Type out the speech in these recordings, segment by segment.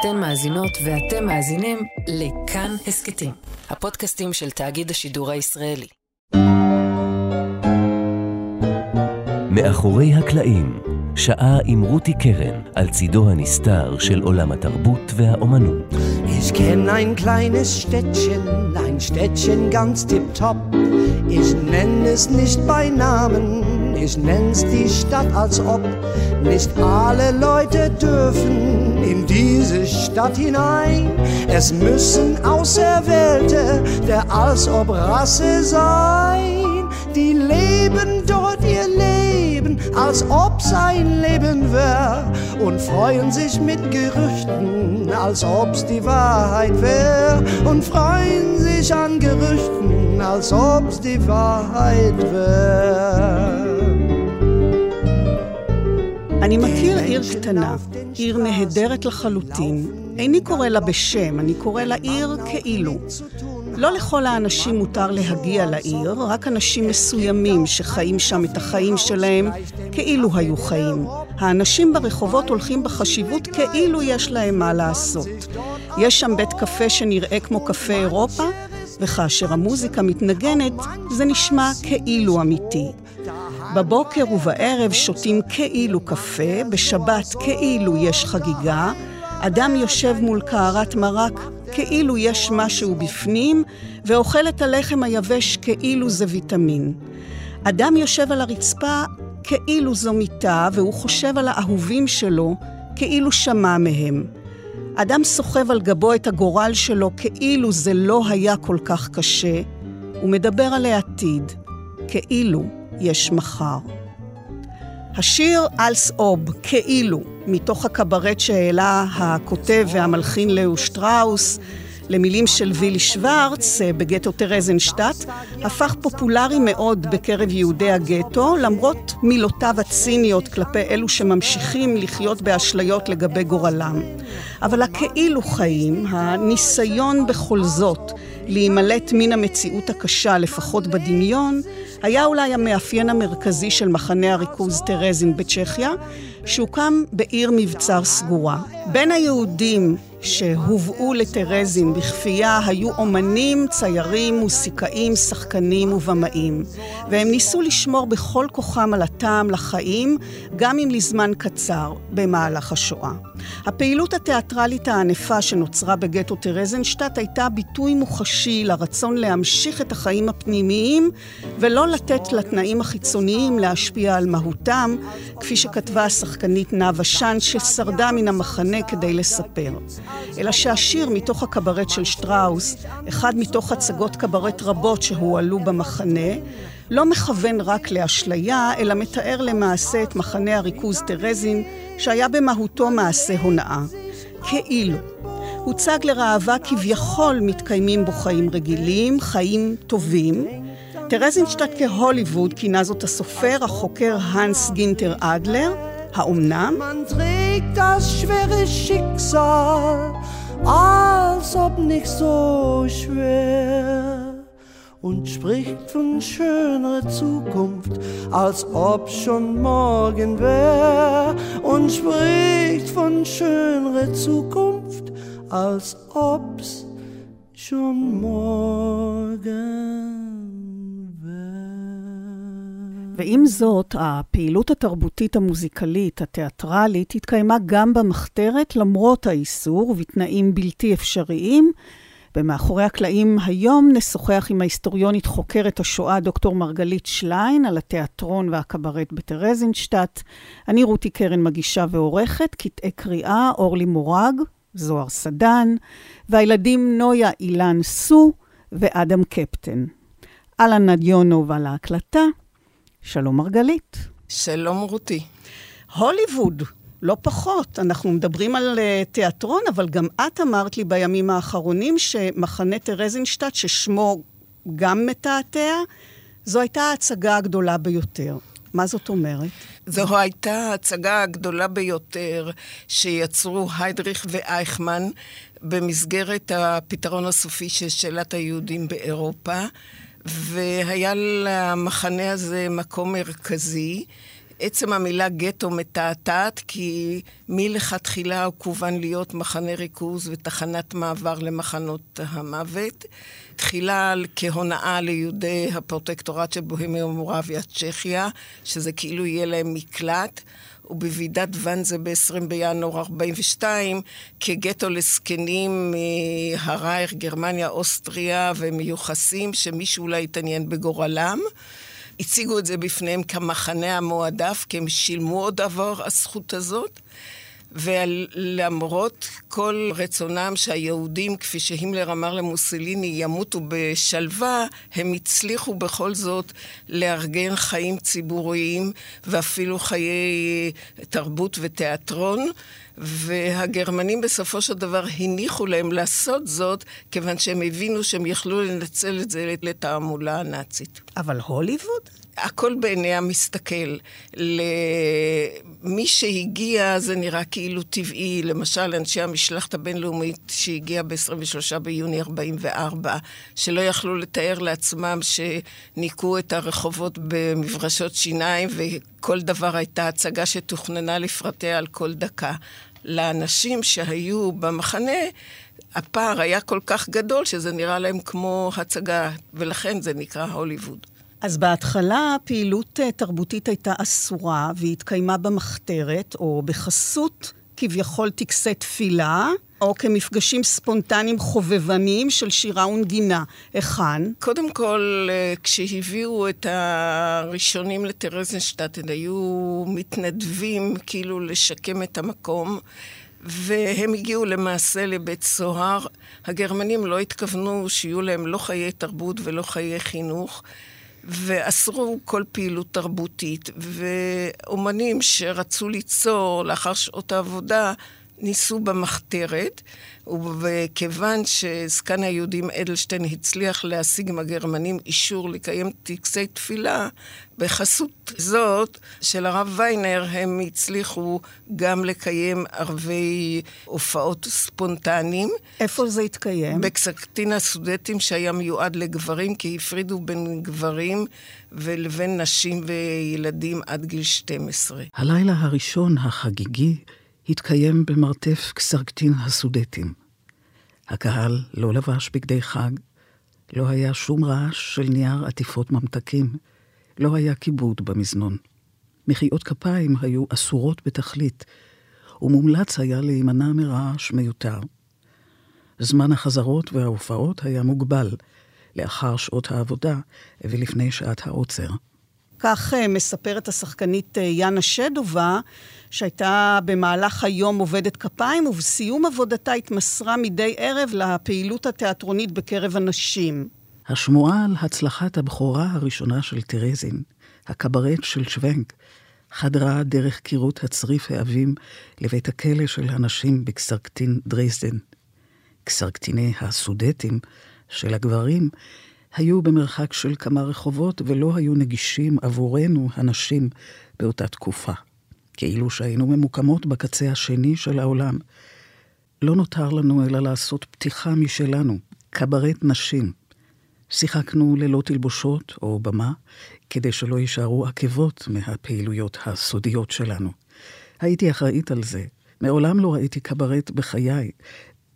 אתן מאזינות ואתם מאזינים לכאן הסכתים, הפודקאסטים של תאגיד השידור הישראלי. מאחורי הקלעים, שעה עם רותי קרן על צידו הנסתר של עולם התרבות והאומנות. Ich kenn ein kleines Städtchen, ein Städtchen ganz tipptopp. Ich nenn es nicht bei Namen, ich nenn's die Stadt als ob. Nicht alle Leute dürfen in diese Stadt hinein. Es müssen Auserwählte der als ob Rasse sein. Die leben dort ihr Leben, als ob sein Leben wär. Und freuen sich mit Gerüchten, als ob's die Wahrheit wär. Und freuen sich an Gerüchten, als ob's die Wahrheit wär. אני מכיר עיר קטנה, עיר נהדרת לחלוטין. איני קורא לה בשם, אני קורא לה עיר כאילו. לא לכל האנשים מותר להגיע לעיר, רק אנשים מסוימים שחיים שם את החיים שלהם כאילו היו חיים. האנשים ברחובות הולכים בחשיבות כאילו יש להם מה לעשות. יש שם בית קפה שנראה כמו קפה אירופה, וכאשר המוזיקה מתנגנת, זה נשמע כאילו אמיתי. בבוקר ובערב שותים כאילו קפה, בשבת כאילו יש חגיגה, אדם יושב מול קערת מרק כאילו יש משהו בפנים, ואוכל את הלחם היבש כאילו זה ויטמין. אדם יושב על הרצפה כאילו זו מיטה, והוא חושב על האהובים שלו כאילו שמע מהם. אדם סוחב על גבו את הגורל שלו כאילו זה לא היה כל כך קשה, ומדבר על העתיד, כאילו יש מחר. השיר אלס אוב, כאילו, מתוך הקברט שהעלה הכותב והמלחין לאו שטראוס, למילים של וילי שוורץ אה, בגטו טרזנשטט, הפך פופולרי מאוד בקרב יהודי הגטו, למרות מילותיו הציניות כלפי אלו שממשיכים לחיות באשליות לגבי גורלם. אבל הכאילו חיים, הניסיון בכל זאת להימלט מן המציאות הקשה, לפחות בדמיון, היה אולי המאפיין המרכזי של מחנה הריכוז טרזין בצ'כיה, שהוקם בעיר מבצר סגורה. בין היהודים שהובאו לטרזין בכפייה היו אומנים, ציירים, מוסיקאים, שחקנים ובמאים. והם ניסו לשמור בכל כוחם על הטעם לחיים, גם אם לזמן קצר, במהלך השואה. הפעילות התיאטרלית הענפה שנוצרה בגטו טרזנשטט הייתה ביטוי מוחשי לרצון להמשיך את החיים הפנימיים ולא לתת לתנאים החיצוניים להשפיע על מהותם, כפי שכתבה השחקנית נאוה שאן ששרדה מן המחנה כדי לספר. אלא שהשיר מתוך הקברט של שטראוס, אחד מתוך הצגות קברט רבות שהועלו במחנה, לא מכוון רק לאשליה, אלא מתאר למעשה את מחנה הריכוז טרזין, שהיה במהותו מעשה הונאה. כאילו. הוצג לראווה כביכול מתקיימים בו חיים רגילים, חיים טובים. טרזינשטט כהוליווד כינה זאת הסופר, החוקר הנס גינטר אדלר. האומנם? Man trägt das schwere Schicksal, als ob nicht so schwer. Und spricht von schönerer Zukunft, als ob schon morgen wär. Und spricht von schönerer Zukunft, als ob's schon morgen wär. ועם זאת, הפעילות התרבותית המוזיקלית, התיאטרלית, התקיימה גם במחתרת למרות האיסור ובתנאים בלתי אפשריים. ומאחורי הקלעים היום נשוחח עם ההיסטוריונית חוקרת השואה דוקטור מרגלית שליין על התיאטרון והקברט בטרזינשטט. אני רותי קרן מגישה ועורכת, קטעי קריאה אורלי מורג, זוהר סדן, והילדים נויה אילן סו ואדם קפטן. אהלן נדיונוב על ההקלטה, שלום מרגלית. שלום רותי. הוליווד, לא פחות. אנחנו מדברים על uh, תיאטרון, אבל גם את אמרת לי בימים האחרונים שמחנה טרזינשטט, ששמו גם מתעתע, זו הייתה ההצגה הגדולה ביותר. מה זאת אומרת? זו הייתה ההצגה הגדולה ביותר שיצרו היידריך ואייכמן במסגרת הפתרון הסופי של שאלת היהודים באירופה, והיה למחנה הזה מקום מרכזי. עצם המילה גטו מתעתעת, כי מלכתחילה הוא כוון להיות מחנה ריכוז ותחנת מעבר למחנות המוות. תחילה כהונאה ליהודי הפרוטקטורט של בוהמיה ומורביה, צ'כיה, שזה כאילו יהיה להם מקלט. ובוועידת ואנזה ב-20 בינואר 42, כגטו לזקנים מהרייך, גרמניה, אוסטריה ומיוחסים, שמישהו אולי התעניין בגורלם. הציגו את זה בפניהם כמחנה המועדף, כי הם שילמו עוד עבור הזכות הזאת. ולמרות כל רצונם שהיהודים, כפי שהימלר אמר למוסליני, ימותו בשלווה, הם הצליחו בכל זאת לארגן חיים ציבוריים ואפילו חיי תרבות ותיאטרון. והגרמנים בסופו של דבר הניחו להם לעשות זאת, כיוון שהם הבינו שהם יכלו לנצל את זה לתעמולה הנאצית. אבל הוליווד? הכל בעיני המסתכל. למי שהגיע זה נראה כאילו טבעי, למשל אנשי המשלחת הבינלאומית שהגיעה ב-23 ביוני 44, שלא יכלו לתאר לעצמם שניקו את הרחובות במברשות שיניים וכל דבר הייתה הצגה שתוכננה לפרטיה על כל דקה. לאנשים שהיו במחנה, הפער היה כל כך גדול שזה נראה להם כמו הצגה, ולכן זה נקרא הוליווד. אז בהתחלה פעילות אה, תרבותית הייתה אסורה, והיא התקיימה במחתרת, או בחסות כביכול טקסי תפילה, או כמפגשים ספונטניים חובבניים של שירה ונגינה. היכן? קודם כל, אה, כשהביאו את הראשונים לטרזנשטט, הם היו מתנדבים כאילו לשקם את המקום. והם הגיעו למעשה לבית סוהר. הגרמנים לא התכוונו שיהיו להם לא חיי תרבות ולא חיי חינוך. ואסרו כל פעילות תרבותית, ואומנים שרצו ליצור לאחר שעות העבודה ניסו במחתרת, וכיוון שזקן היהודים אדלשטיין הצליח להשיג מהגרמנים אישור לקיים טקסי תפילה, בחסות זאת של הרב ויינר הם הצליחו גם לקיים ערבי הופעות ספונטניים. איפה זה התקיים? בקסקטין הסודטים שהיה מיועד לגברים, כי הפרידו בין גברים ולבין נשים וילדים עד גיל 12. הלילה הראשון החגיגי התקיים במרתף קסרקטין הסודטים. הקהל לא לבש בגדי חג, לא היה שום רעש של נייר עטיפות ממתקים, לא היה כיבוד במזנון. מחיאות כפיים היו אסורות בתכלית, ומומלץ היה להימנע מרעש מיותר. זמן החזרות וההופעות היה מוגבל, לאחר שעות העבודה ולפני שעת העוצר. כך אה, מספרת השחקנית אה, יאנה שדובה, שהייתה במהלך היום עובדת כפיים, ובסיום עבודתה התמסרה מדי ערב לפעילות התיאטרונית בקרב הנשים. השמועה על הצלחת הבכורה הראשונה של תרזין, הקברט של שוונק, חדרה דרך קירות הצריף העבים לבית הכלא של הנשים בקסרקטין דרייסדן. קסרקטיני הסודטים של הגברים היו במרחק של כמה רחובות ולא היו נגישים עבורנו, הנשים, באותה תקופה. כאילו שהיינו ממוקמות בקצה השני של העולם. לא נותר לנו אלא לעשות פתיחה משלנו, קברט נשים. שיחקנו ללא תלבושות או במה, כדי שלא יישארו עקבות מהפעילויות הסודיות שלנו. הייתי אחראית על זה. מעולם לא ראיתי קברט בחיי.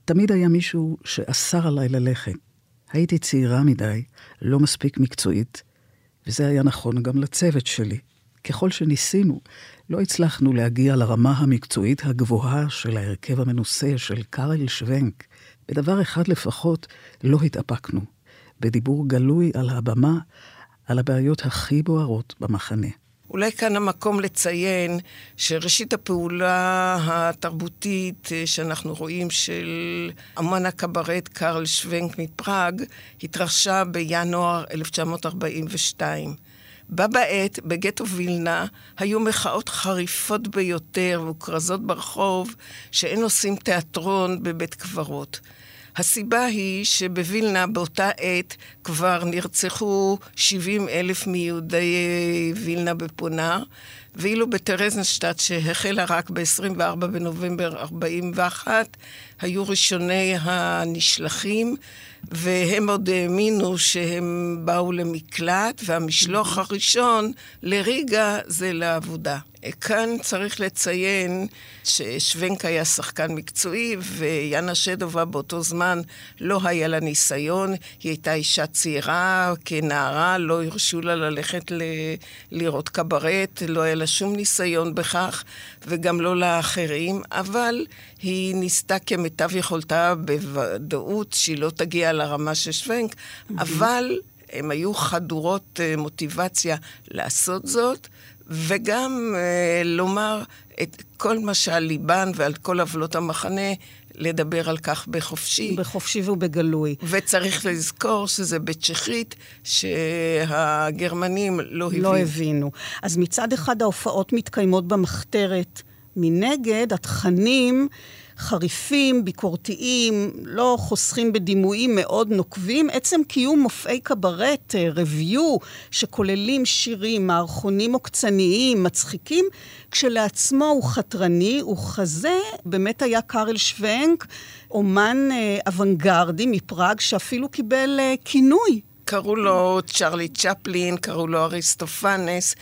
תמיד היה מישהו שאסר עליי ללכת. הייתי צעירה מדי, לא מספיק מקצועית, וזה היה נכון גם לצוות שלי. ככל שניסינו, לא הצלחנו להגיע לרמה המקצועית הגבוהה של ההרכב המנוסה של קארל שוונק. בדבר אחד לפחות לא התאפקנו, בדיבור גלוי על הבמה, על הבעיות הכי בוערות במחנה. אולי כאן המקום לציין שראשית הפעולה התרבותית אה, שאנחנו רואים של אמן הקברט קרל שוונק מפראג התרחשה בינואר 1942. בה בעת, בגטו וילנה, היו מחאות חריפות ביותר וכרזות ברחוב שאין עושים תיאטרון בבית קברות. הסיבה היא שבווילנה באותה עת כבר נרצחו 70 אלף מיהודי וילנה בפונר, ואילו בטרזנשטט, שהחלה רק ב-24 בנובמבר 41, היו ראשוני הנשלחים, והם עוד האמינו שהם באו למקלט, והמשלוח הראשון לריגה זה לעבודה. כאן צריך לציין ששוונק היה שחקן מקצועי, ויאנה שדובה באותו זמן לא היה לה ניסיון. היא הייתה אישה צעירה, כנערה, לא הרשו לה ללכת ל... לראות קברט, לא היה לה שום ניסיון בכך, וגם לא לאחרים, אבל היא ניסתה כמיטב יכולתה בוודאות שהיא לא תגיע לרמה של שוונק, אבל הן היו חדורות אה, מוטיבציה לעשות זאת. וגם אה, לומר את כל מה שעל ליבן ועל כל עוולות המחנה, לדבר על כך בחופשי. בחופשי ובגלוי. וצריך לזכור שזה בצ'כית, שהגרמנים לא הבינו. לא הבינו. אז מצד אחד ההופעות מתקיימות במחתרת, מנגד התכנים... חריפים, ביקורתיים, לא חוסכים בדימויים מאוד נוקבים. עצם קיום מופעי קברט, רביו, אה, שכוללים שירים, מערכונים עוקצניים, מצחיקים, כשלעצמו הוא חתרני, וכזה באמת היה קארל שוונק, אומן אה, אוונגרדי מפראג, שאפילו קיבל אה, כינוי. קראו לו צ'רלי צ'פלין, קראו לו אריסטופנס.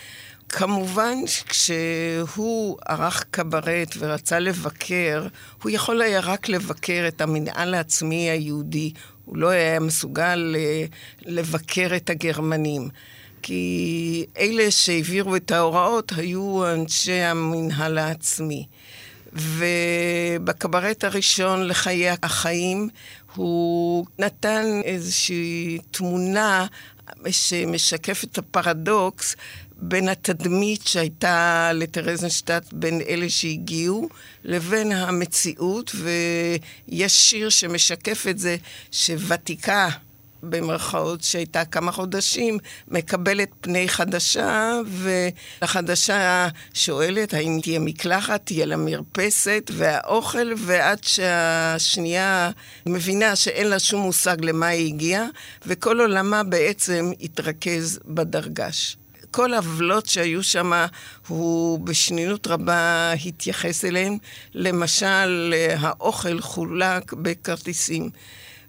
כמובן, כשהוא ערך קברט ורצה לבקר, הוא יכול היה רק לבקר את המנהל העצמי היהודי. הוא לא היה מסוגל אה, לבקר את הגרמנים. כי אלה שהעבירו את ההוראות היו אנשי המנהל העצמי. ובקברט הראשון לחיי החיים הוא נתן איזושהי תמונה שמשקפת את הפרדוקס בין התדמית שהייתה לטרזנשטט בין אלה שהגיעו לבין המציאות, ויש שיר שמשקף את זה, שוותיקה במרכאות, שהייתה כמה חודשים, מקבלת פני חדשה, והחדשה שואלת האם תהיה מקלחת, תהיה לה מרפסת והאוכל, ועד שהשנייה מבינה שאין לה שום מושג למה היא הגיעה, וכל עולמה בעצם התרכז בדרגש. כל העוולות שהיו שם, הוא בשנינות רבה התייחס אליהן. למשל, האוכל חולק בכרטיסים.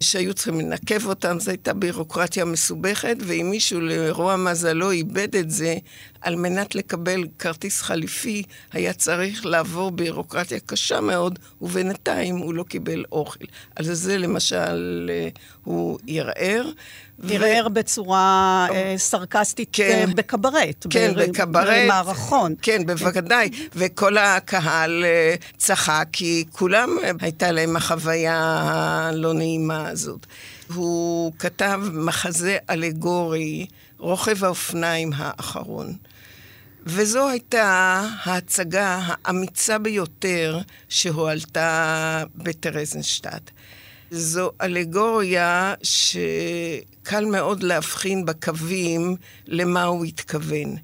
שהיו צריכים לנקב אותם, זו הייתה בירוקרטיה מסובכת, ואם מישהו לרוע מזלו איבד את זה, על מנת לקבל כרטיס חליפי, היה צריך לעבור בירוקרטיה קשה מאוד, ובינתיים הוא לא קיבל אוכל. על זה למשל הוא ערער. ערער ו... בצורה אה, סרקסטית כן, אה, בקברט. כן, בר... בקברט. במערכון. כן, בוודאי. וכל הקהל אה, צחק, כי כולם הייתה להם החוויה הלא נעימה הזאת. הוא כתב מחזה אלגורי, רוכב האופניים האחרון. וזו הייתה ההצגה האמיצה ביותר שהועלתה בטרזנשטט. זו אלגוריה שקל מאוד להבחין בקווים למה הוא התכוון.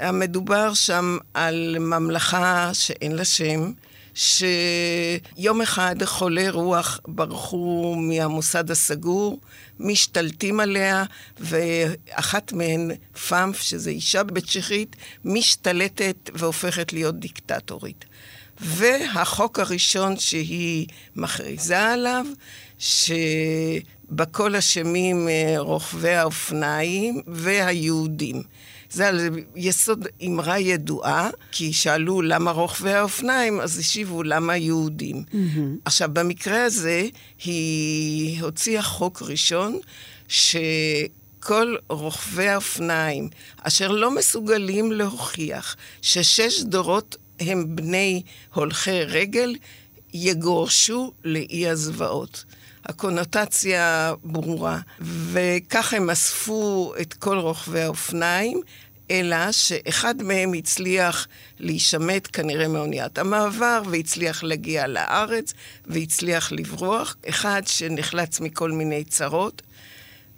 המדובר שם על ממלכה שאין לה שם, שיום אחד חולי רוח ברחו מהמוסד הסגור, משתלטים עליה, ואחת מהן, פאמפ, שזו אישה בצ'כית, משתלטת והופכת להיות דיקטטורית. והחוק הראשון שהיא מכריזה עליו, שבכל אשמים אה, רוכבי האופניים והיהודים. זה על יסוד אמרה ידועה, כי שאלו למה רוכבי האופניים, אז השיבו למה יהודים. Mm-hmm. עכשיו, במקרה הזה, היא הוציאה חוק ראשון, שכל רוכבי האופניים, אשר לא מסוגלים להוכיח ששש דורות הם בני הולכי רגל, יגורשו לאי הזוועות. הקונוטציה ברורה. וכך הם אספו את כל רוכבי האופניים, אלא שאחד מהם הצליח להישמט כנראה מאוניית המעבר, והצליח להגיע לארץ, והצליח לברוח. אחד שנחלץ מכל מיני צרות,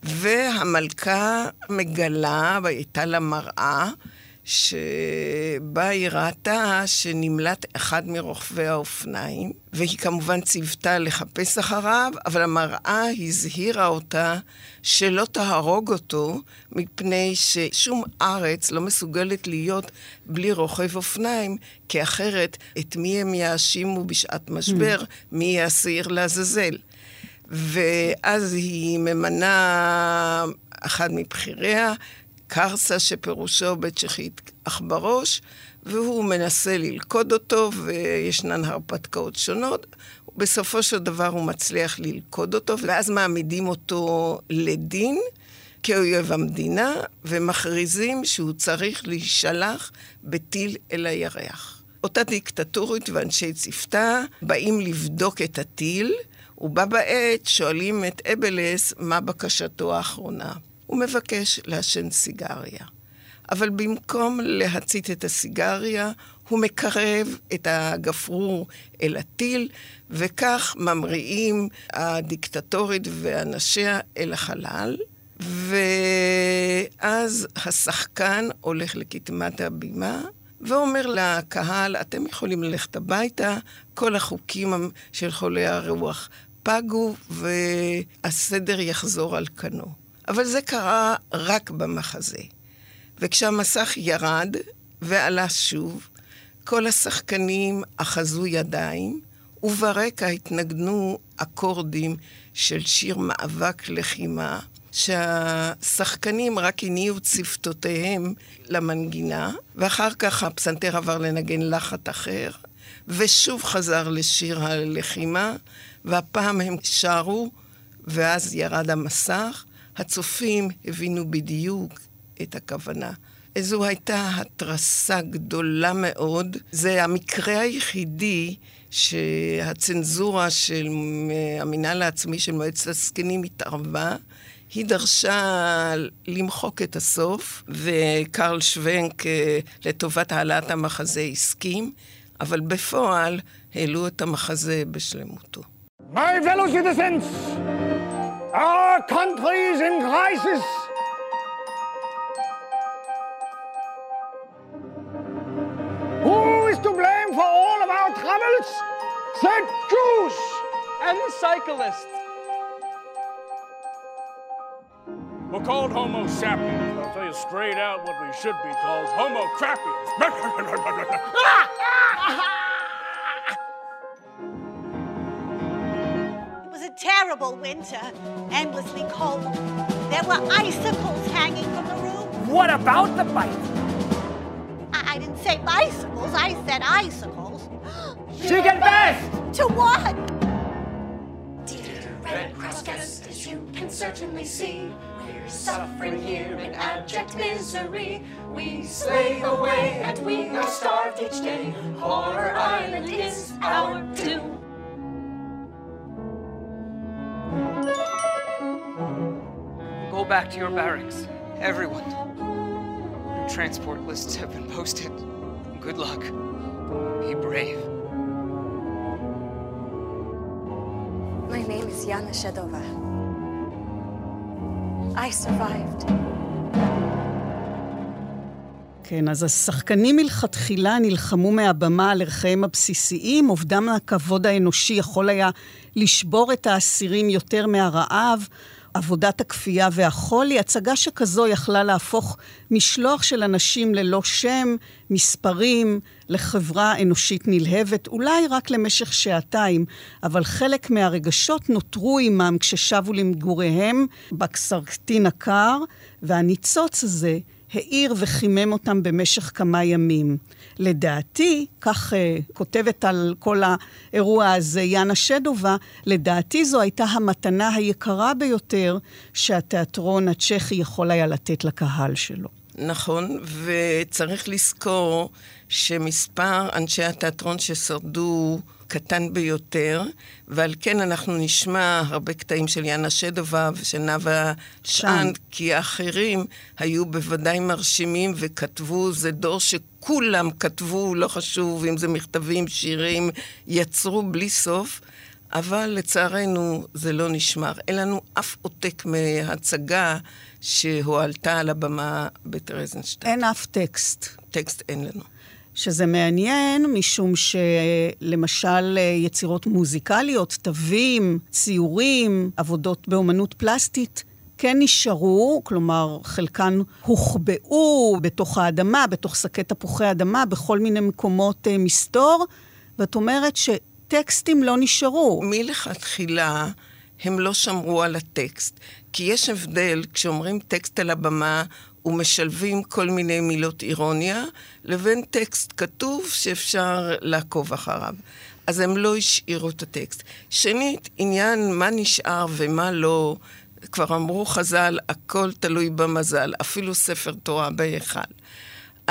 והמלכה מגלה, והייתה לה מראה, שבה היא ראתה שנמלט אחד מרוכבי האופניים, והיא כמובן ציוותה לחפש אחריו, אבל המראה הזהירה אותה שלא תהרוג אותו, מפני ששום ארץ לא מסוגלת להיות בלי רוכב אופניים, כי אחרת את מי הם יאשימו בשעת משבר, מי יעשיר לעזאזל. ואז היא ממנה אחד מבכיריה, קרסה שפירושו בצ'כית אך בראש, והוא מנסה ללכוד אותו, וישנן הרפתקאות שונות. בסופו של דבר הוא מצליח ללכוד אותו, ואז מעמידים אותו לדין כאויב המדינה, ומכריזים שהוא צריך להישלח בטיל אל הירח. אותה דיקטטורית ואנשי צוותה באים לבדוק את הטיל, ובה בעת שואלים את אבלס מה בקשתו האחרונה. הוא מבקש לעשן סיגריה. אבל במקום להצית את הסיגריה, הוא מקרב את הגפרור אל הטיל, וכך ממריאים הדיקטטורית ואנשיה אל החלל. ואז השחקן הולך לקדמת הבימה ואומר לקהל, אתם יכולים ללכת הביתה, כל החוקים של חולי הרוח פגו והסדר יחזור על כנו. אבל זה קרה רק במחזה. וכשהמסך ירד ועלה שוב, כל השחקנים אחזו ידיים, וברקע התנגנו אקורדים של שיר מאבק לחימה, שהשחקנים רק הניעו שפתותיהם למנגינה, ואחר כך הפסנתר עבר לנגן לחת אחר, ושוב חזר לשיר הלחימה, והפעם הם שרו, ואז ירד המסך. הצופים הבינו בדיוק את הכוונה. זו הייתה התרסה גדולה מאוד. זה המקרה היחידי שהצנזורה של המינהל העצמי של מועצת הזקנים התערבה. היא דרשה למחוק את הסוף, וקרל שוונק, אה, לטובת העלאת המחזה, הסכים, אבל בפועל העלו את המחזה בשלמותו. My fellow citizens, our country is in crisis. Who is to blame for all of our troubles? The Jews and the cyclists. We're called Homo sapiens. I'll tell you straight out what we should be called Homo crapiens. a terrible winter, endlessly cold. There were icicles hanging from the roof. What about the bite? I didn't say bicycles, I said icicles. Second best! To what? Dear Red Cross guest, as you can certainly see, we're suffering here in abject misery. We slave away and we are starved each day. Horror Island is our doom. Go back to your barracks, everyone transport lists have been posted. Good luck. Be brave. My name is Yana Shedova. I survived. כן, אז השחקנים מלכתחילה נלחמו מהבמה על ערכיהם הבסיסיים, אובדן הכבוד האנושי יכול היה לשבור את האסירים יותר מהרעב. עבודת הכפייה והחולי, הצגה שכזו יכלה להפוך משלוח של אנשים ללא שם, מספרים, לחברה אנושית נלהבת, אולי רק למשך שעתיים, אבל חלק מהרגשות נותרו עמם כששבו למגוריהם בקסרקטין הקר, והניצוץ הזה האיר וחימם אותם במשך כמה ימים. לדעתי, כך uh, כותבת על כל האירוע הזה יאנה שדובה, לדעתי זו הייתה המתנה היקרה ביותר שהתיאטרון הצ'כי יכול היה לתת לקהל שלו. נכון, וצריך לזכור שמספר אנשי התיאטרון ששרדו קטן ביותר, ועל כן אנחנו נשמע הרבה קטעים של יאנה שדובה ושל נאוה שאנט, כי האחרים היו בוודאי מרשימים וכתבו, זה דור שכולם כתבו, לא חשוב אם זה מכתבים, שירים, יצרו בלי סוף. אבל לצערנו זה לא נשמר. אין לנו אף עותק מהצגה שהועלתה על הבמה בטרזנשטיין. אין אף טקסט. טקסט אין לנו. שזה מעניין, משום שלמשל יצירות מוזיקליות, תווים, ציורים, עבודות באומנות פלסטית, כן נשארו, כלומר, חלקן הוחבאו בתוך האדמה, בתוך שקי תפוחי אדמה, בכל מיני מקומות uh, מסתור, ואת אומרת שטקסטים לא נשארו. מלכתחילה הם לא שמרו על הטקסט. כי יש הבדל כשאומרים טקסט על הבמה ומשלבים כל מיני מילות אירוניה, לבין טקסט כתוב שאפשר לעקוב אחריו. אז הם לא השאירו את הטקסט. שנית, עניין מה נשאר ומה לא, כבר אמרו חז"ל, הכל תלוי במזל, אפילו ספר תורה בהיכל.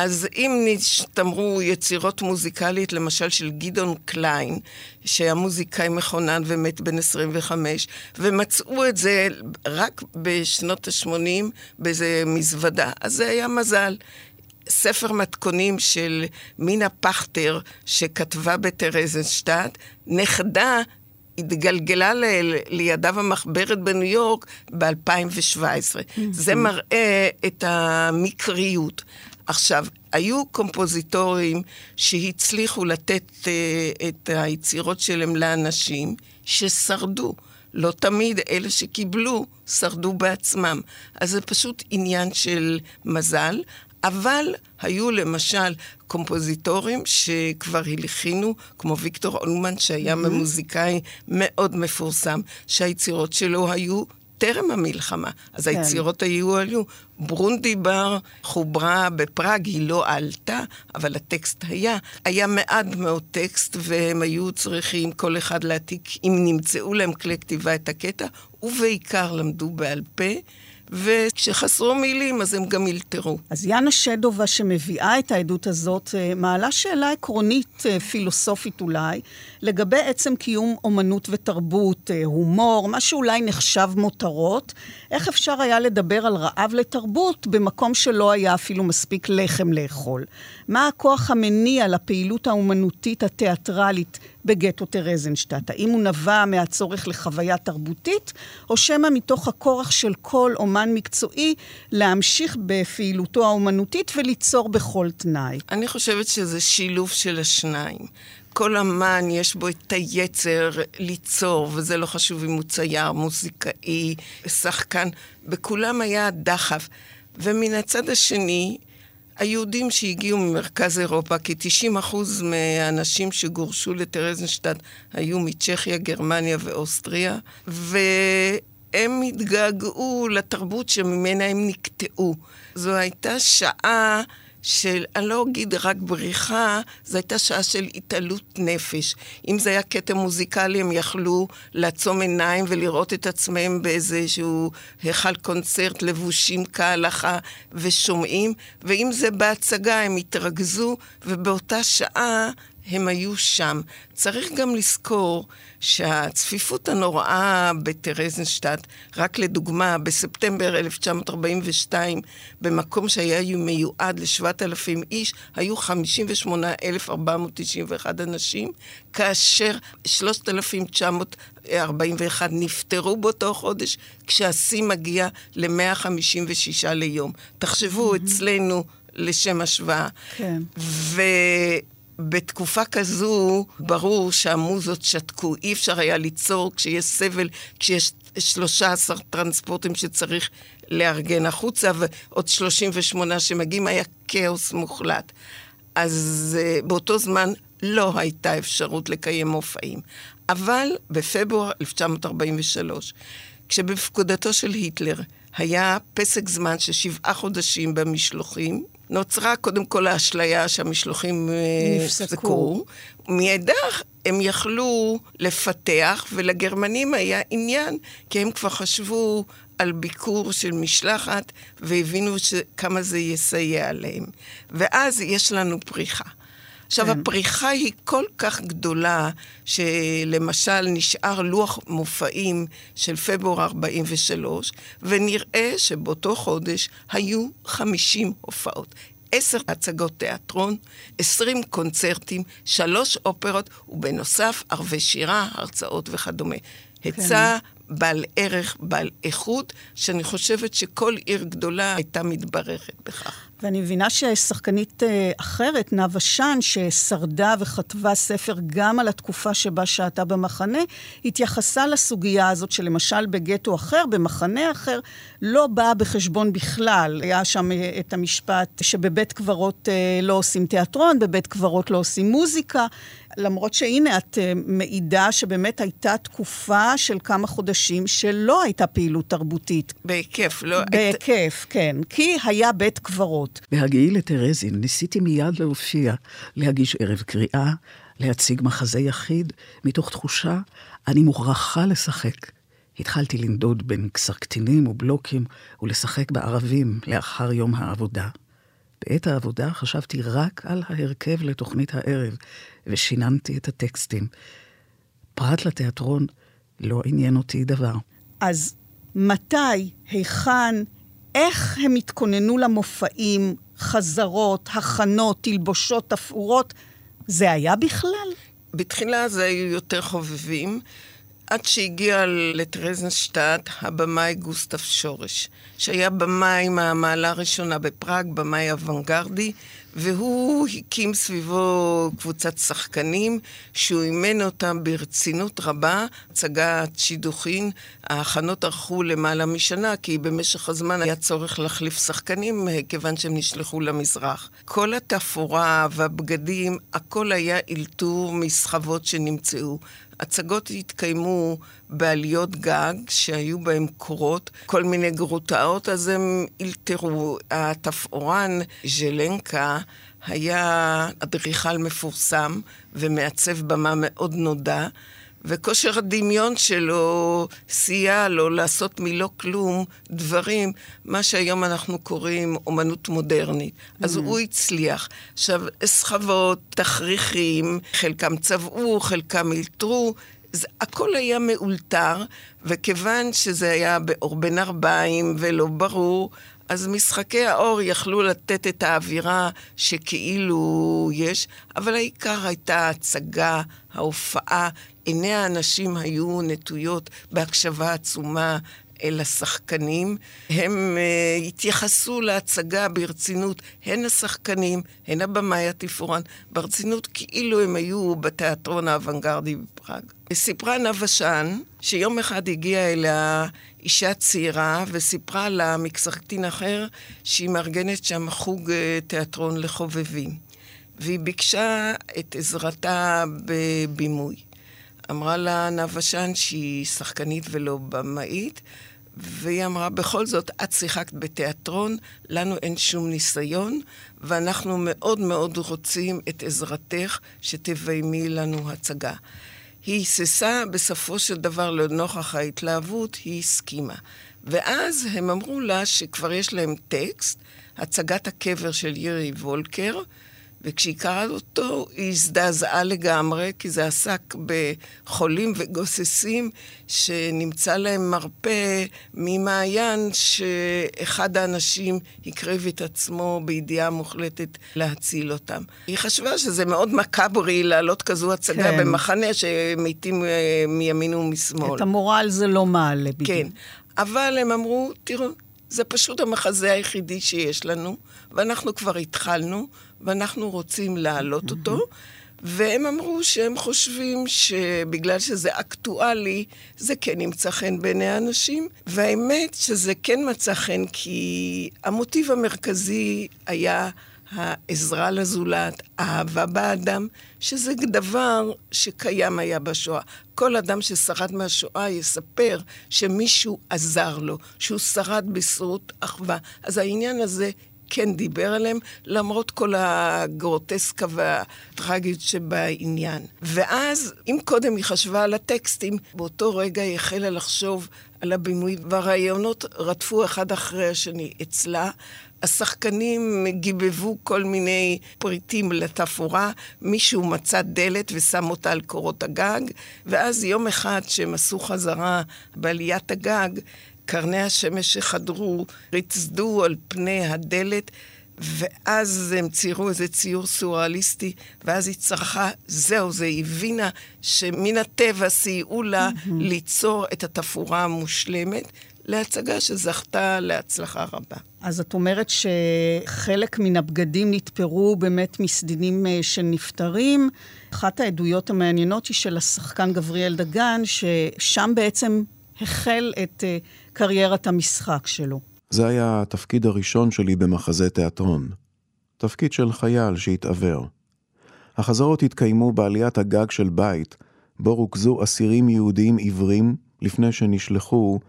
אז אם נשתמרו יצירות מוזיקלית, למשל של גדעון קליין, שהיה מוזיקאי מכונן ומת בן 25, ומצאו את זה רק בשנות ה-80 באיזה מזוודה, אז זה היה מזל. ספר מתכונים של מינה פכטר, שכתבה בטרזנשטט, נכדה התגלגלה ל- לידיו המחברת בניו יורק ב-2017. Mm-hmm. זה מראה את המקריות. עכשיו, היו קומפוזיטורים שהצליחו לתת uh, את היצירות שלהם לאנשים ששרדו. לא תמיד אלה שקיבלו שרדו בעצמם. אז זה פשוט עניין של מזל, אבל היו למשל קומפוזיטורים שכבר הלחינו, כמו ויקטור אולמן, שהיה mm-hmm. מוזיקאי מאוד מפורסם, שהיצירות שלו היו טרם המלחמה. אז כן. היצירות היו עלו. ברונדי בר חוברה בפראג, היא לא עלתה, אבל הטקסט היה. היה מעט מאוד טקסט, והם היו צריכים כל אחד להעתיק, אם נמצאו להם כלי כתיבה את הקטע, ובעיקר למדו בעל פה. וכשחסרו מילים, אז הם גם אלתרו. אז יאנה שדובה, שמביאה את העדות הזאת, אה, מעלה שאלה עקרונית, אה, פילוסופית אולי, לגבי עצם קיום אומנות ותרבות, אה, הומור, מה שאולי נחשב מותרות. איך אפשר היה לדבר על רעב לתרבות במקום שלא היה אפילו מספיק לחם לאכול? מה הכוח המניע לפעילות האומנותית התיאטרלית בגטו טרזנשטט? האם הוא נבע מהצורך לחוויה תרבותית, או שמא מתוך הכורח של כל אומן מקצועי להמשיך בפעילותו האומנותית וליצור בכל תנאי? אני חושבת שזה שילוב של השניים. כל אמן יש בו את היצר ליצור, וזה לא חשוב אם הוא צייר, מוזיקאי, שחקן, בכולם היה דחף. ומן הצד השני, היהודים שהגיעו ממרכז אירופה, כי 90 אחוז מהאנשים שגורשו לטרזנשטט היו מצ'כיה, גרמניה ואוסטריה, והם התגעגעו לתרבות שממנה הם נקטעו. זו הייתה שעה של, אני לא אגיד רק בריחה, זו הייתה שעה של התעלות נפש. אם זה היה קטע מוזיקלי, הם יכלו לעצום עיניים ולראות את עצמם באיזשהו היכל קונצרט, לבושים כהלכה ושומעים, ואם זה בהצגה, הם התרכזו, ובאותה שעה הם היו שם. צריך גם לזכור שהצפיפות הנוראה בטרזנשטט, רק לדוגמה, בספטמבר 1942, במקום שהיה מיועד ל-7,000 איש, היו 58,491 אנשים, כאשר 3,941 נפטרו באותו חודש, כשהשיא מגיע ל-156 ליום. תחשבו, mm-hmm. אצלנו, לשם השוואה. כן. ו... בתקופה כזו, ברור שהמוזות שתקו. אי אפשר היה ליצור כשיש סבל, כשיש 13 טרנספורטים שצריך לארגן החוצה, ועוד 38 שמגיעים, היה כאוס מוחלט. אז uh, באותו זמן לא הייתה אפשרות לקיים מופעים. אבל בפברואר 1943, כשבפקודתו של היטלר היה פסק זמן של שבעה חודשים במשלוחים, נוצרה קודם כל האשליה שהמשלוחים אה, נפסקו. מאידך, הם יכלו לפתח, ולגרמנים היה עניין, כי הם כבר חשבו על ביקור של משלחת, והבינו כמה זה יסייע להם. ואז יש לנו פריחה. עכשיו, כן. הפריחה היא כל כך גדולה, שלמשל נשאר לוח מופעים של פברואר 43, ונראה שבאותו חודש היו 50 הופעות. עשר הצגות תיאטרון, עשרים קונצרטים, שלוש אופרות, ובנוסף ערבי שירה, הרצאות וכדומה. כן. היצע בעל ערך, בעל איכות, שאני חושבת שכל עיר גדולה הייתה מתברכת בכך. ואני מבינה ששחקנית אה, אחרת, נאוה שן, ששרדה וכתבה ספר גם על התקופה שבה שהתה במחנה, התייחסה לסוגיה הזאת שלמשל בגטו אחר, במחנה אחר, לא באה בחשבון בכלל. היה שם אה, את המשפט שבבית קברות אה, לא עושים תיאטרון, בבית קברות לא עושים מוזיקה. למרות שהנה, את אה, מעידה שבאמת הייתה תקופה של כמה חודשים שלא הייתה פעילות תרבותית. בהיקף, לא... בהיקף, כן. כי היה בית קברות. בהגיעי לטרזין ניסיתי מיד להופיע, להגיש ערב קריאה, להציג מחזה יחיד, מתוך תחושה, אני מוכרחה לשחק. התחלתי לנדוד בין קסרקטינים ובלוקים ולשחק בערבים לאחר יום העבודה. בעת העבודה חשבתי רק על ההרכב לתוכנית הערב, ושיננתי את הטקסטים. פרט לתיאטרון, לא עניין אותי דבר. אז מתי, היכן, איך הם התכוננו למופעים, חזרות, הכנות, תלבושות, תפאורות? זה היה בכלל? בתחילה זה היו יותר חובבים. עד שהגיע לטרזנשטט הבמאי גוסטף שורש, שהיה במאי מהמעלה הראשונה בפראג, במאי אוונגרדי, והוא הקים סביבו קבוצת שחקנים שהוא אימן אותם ברצינות רבה. הצגת שידוכין, ההכנות ארכו למעלה משנה, כי במשך הזמן היה צורך להחליף שחקנים, כיוון שהם נשלחו למזרח. כל התפאורה והבגדים, הכל היה אלתור מסחבות שנמצאו. הצגות התקיימו בעליות גג, שהיו בהן קורות, כל מיני גרוטאות, אז הם אלתרו. התפאורן, ז'לנקה, היה אדריכל מפורסם ומעצב במה מאוד נודע. וכושר הדמיון שלו סייע לו לעשות מלא כלום דברים, מה שהיום אנחנו קוראים אומנות מודרנית. Mm-hmm. אז הוא הצליח. עכשיו, סחבות, תכריכים, חלקם צבעו, חלקם אלתרו. זה, הכל היה מאולתר, וכיוון שזה היה באור בין ארבעים ולא ברור, אז משחקי האור יכלו לתת את האווירה שכאילו יש, אבל העיקר הייתה ההצגה, ההופעה. עיני האנשים היו נטויות בהקשבה עצומה אל השחקנים. הם uh, התייחסו להצגה ברצינות, הן השחקנים, הן הבמאי התפאורן, ברצינות כאילו הם היו בתיאטרון האוונגרדי בפראג. סיפרה נאוה שן, שיום אחד הגיעה אליה אישה צעירה וסיפרה לה מקסרקטין אחר שהיא מארגנת שם חוג אה, תיאטרון לחובבים. והיא ביקשה את עזרתה בבימוי. אמרה לה נאוה שן שהיא שחקנית ולא במאית, והיא אמרה, בכל זאת, את שיחקת בתיאטרון, לנו אין שום ניסיון, ואנחנו מאוד מאוד רוצים את עזרתך שתביימי לנו הצגה. היא היססה, בסופו של דבר, לנוכח ההתלהבות, היא הסכימה. ואז הם אמרו לה שכבר יש להם טקסט, הצגת הקבר של ירי וולקר, וכשהיא קראה אותו, היא הזדעזעה לגמרי, כי זה עסק בחולים וגוססים שנמצא להם מרפא ממעיין שאחד האנשים הקריב את עצמו בידיעה מוחלטת להציל אותם. היא חשבה שזה מאוד מקאברי להעלות כזו הצגה כן. במחנה שמתים אה, מימין ומשמאל. את המורל זה לא מעלה בדיוק. כן, אבל הם אמרו, תראו, זה פשוט המחזה היחידי שיש לנו, ואנחנו כבר התחלנו. ואנחנו רוצים להעלות אותו. והם אמרו שהם חושבים שבגלל שזה אקטואלי, זה כן ימצא חן בעיני האנשים. והאמת שזה כן מצא חן כי המוטיב המרכזי היה העזרה לזולת, אהבה באדם, שזה דבר שקיים היה בשואה. כל אדם ששרד מהשואה יספר שמישהו עזר לו, שהוא שרד בזכות אחווה. אז העניין הזה כן דיבר עליהם, למרות כל הגרוטסקה והטרגיות שבעניין. ואז, אם קודם היא חשבה על הטקסטים, באותו רגע היא החלה לחשוב על הבימוי, והרעיונות רדפו אחד אחרי השני אצלה. השחקנים גיבבו כל מיני פריטים לתפאורה, מישהו מצא דלת ושם אותה על קורות הגג, ואז יום אחד שהם עשו חזרה בעליית הגג, קרני השמש שחדרו, ריצדו על פני הדלת, ואז הם ציירו איזה ציור סוריאליסטי, ואז היא צרחה, זהו, זה, היא הבינה שמן הטבע סייעו לה mm-hmm. ליצור את התפאורה המושלמת. להצגה שזכתה להצלחה רבה. אז את אומרת שחלק מן הבגדים נתפרו באמת מסדינים אה, של נפטרים. אחת העדויות המעניינות היא של השחקן גבריאל דגן, ששם בעצם החל את אה, קריירת המשחק שלו. זה היה התפקיד הראשון שלי במחזה תיאטרון. תפקיד של חייל שהתעוור. החזרות התקיימו בעליית הגג של בית, בו רוכזו אסירים יהודיים עיוורים לפני שנשלחו.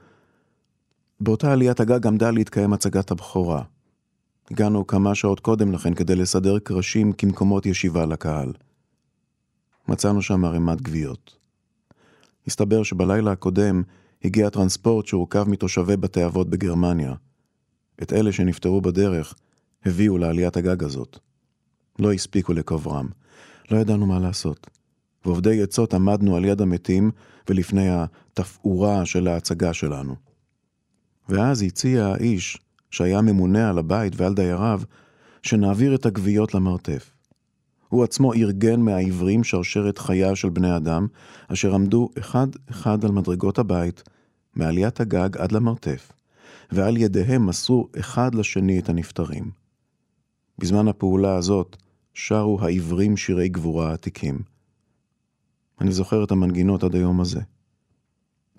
באותה עליית הגג עמדה להתקיים הצגת הבכורה. הגענו כמה שעות קודם לכן כדי לסדר קרשים כמקומות ישיבה לקהל. מצאנו שם ערימת גוויות. הסתבר שבלילה הקודם הגיע טרנספורט שהורכב מתושבי בתי אבות בגרמניה. את אלה שנפטרו בדרך הביאו לעליית הגג הזאת. לא הספיקו לקוברם. לא ידענו מה לעשות. ועובדי עצות עמדנו על יד המתים ולפני התפאורה של ההצגה שלנו. ואז הציע האיש, שהיה ממונה על הבית ועל דייריו, שנעביר את הגוויות למרתף. הוא עצמו ארגן מהעברים שרשרת חיה של בני אדם, אשר עמדו אחד-אחד על מדרגות הבית, מעליית הגג עד למרתף, ועל ידיהם מסרו אחד לשני את הנפטרים. בזמן הפעולה הזאת שרו העברים שירי גבורה עתיקים. אני זוכר את המנגינות עד היום הזה.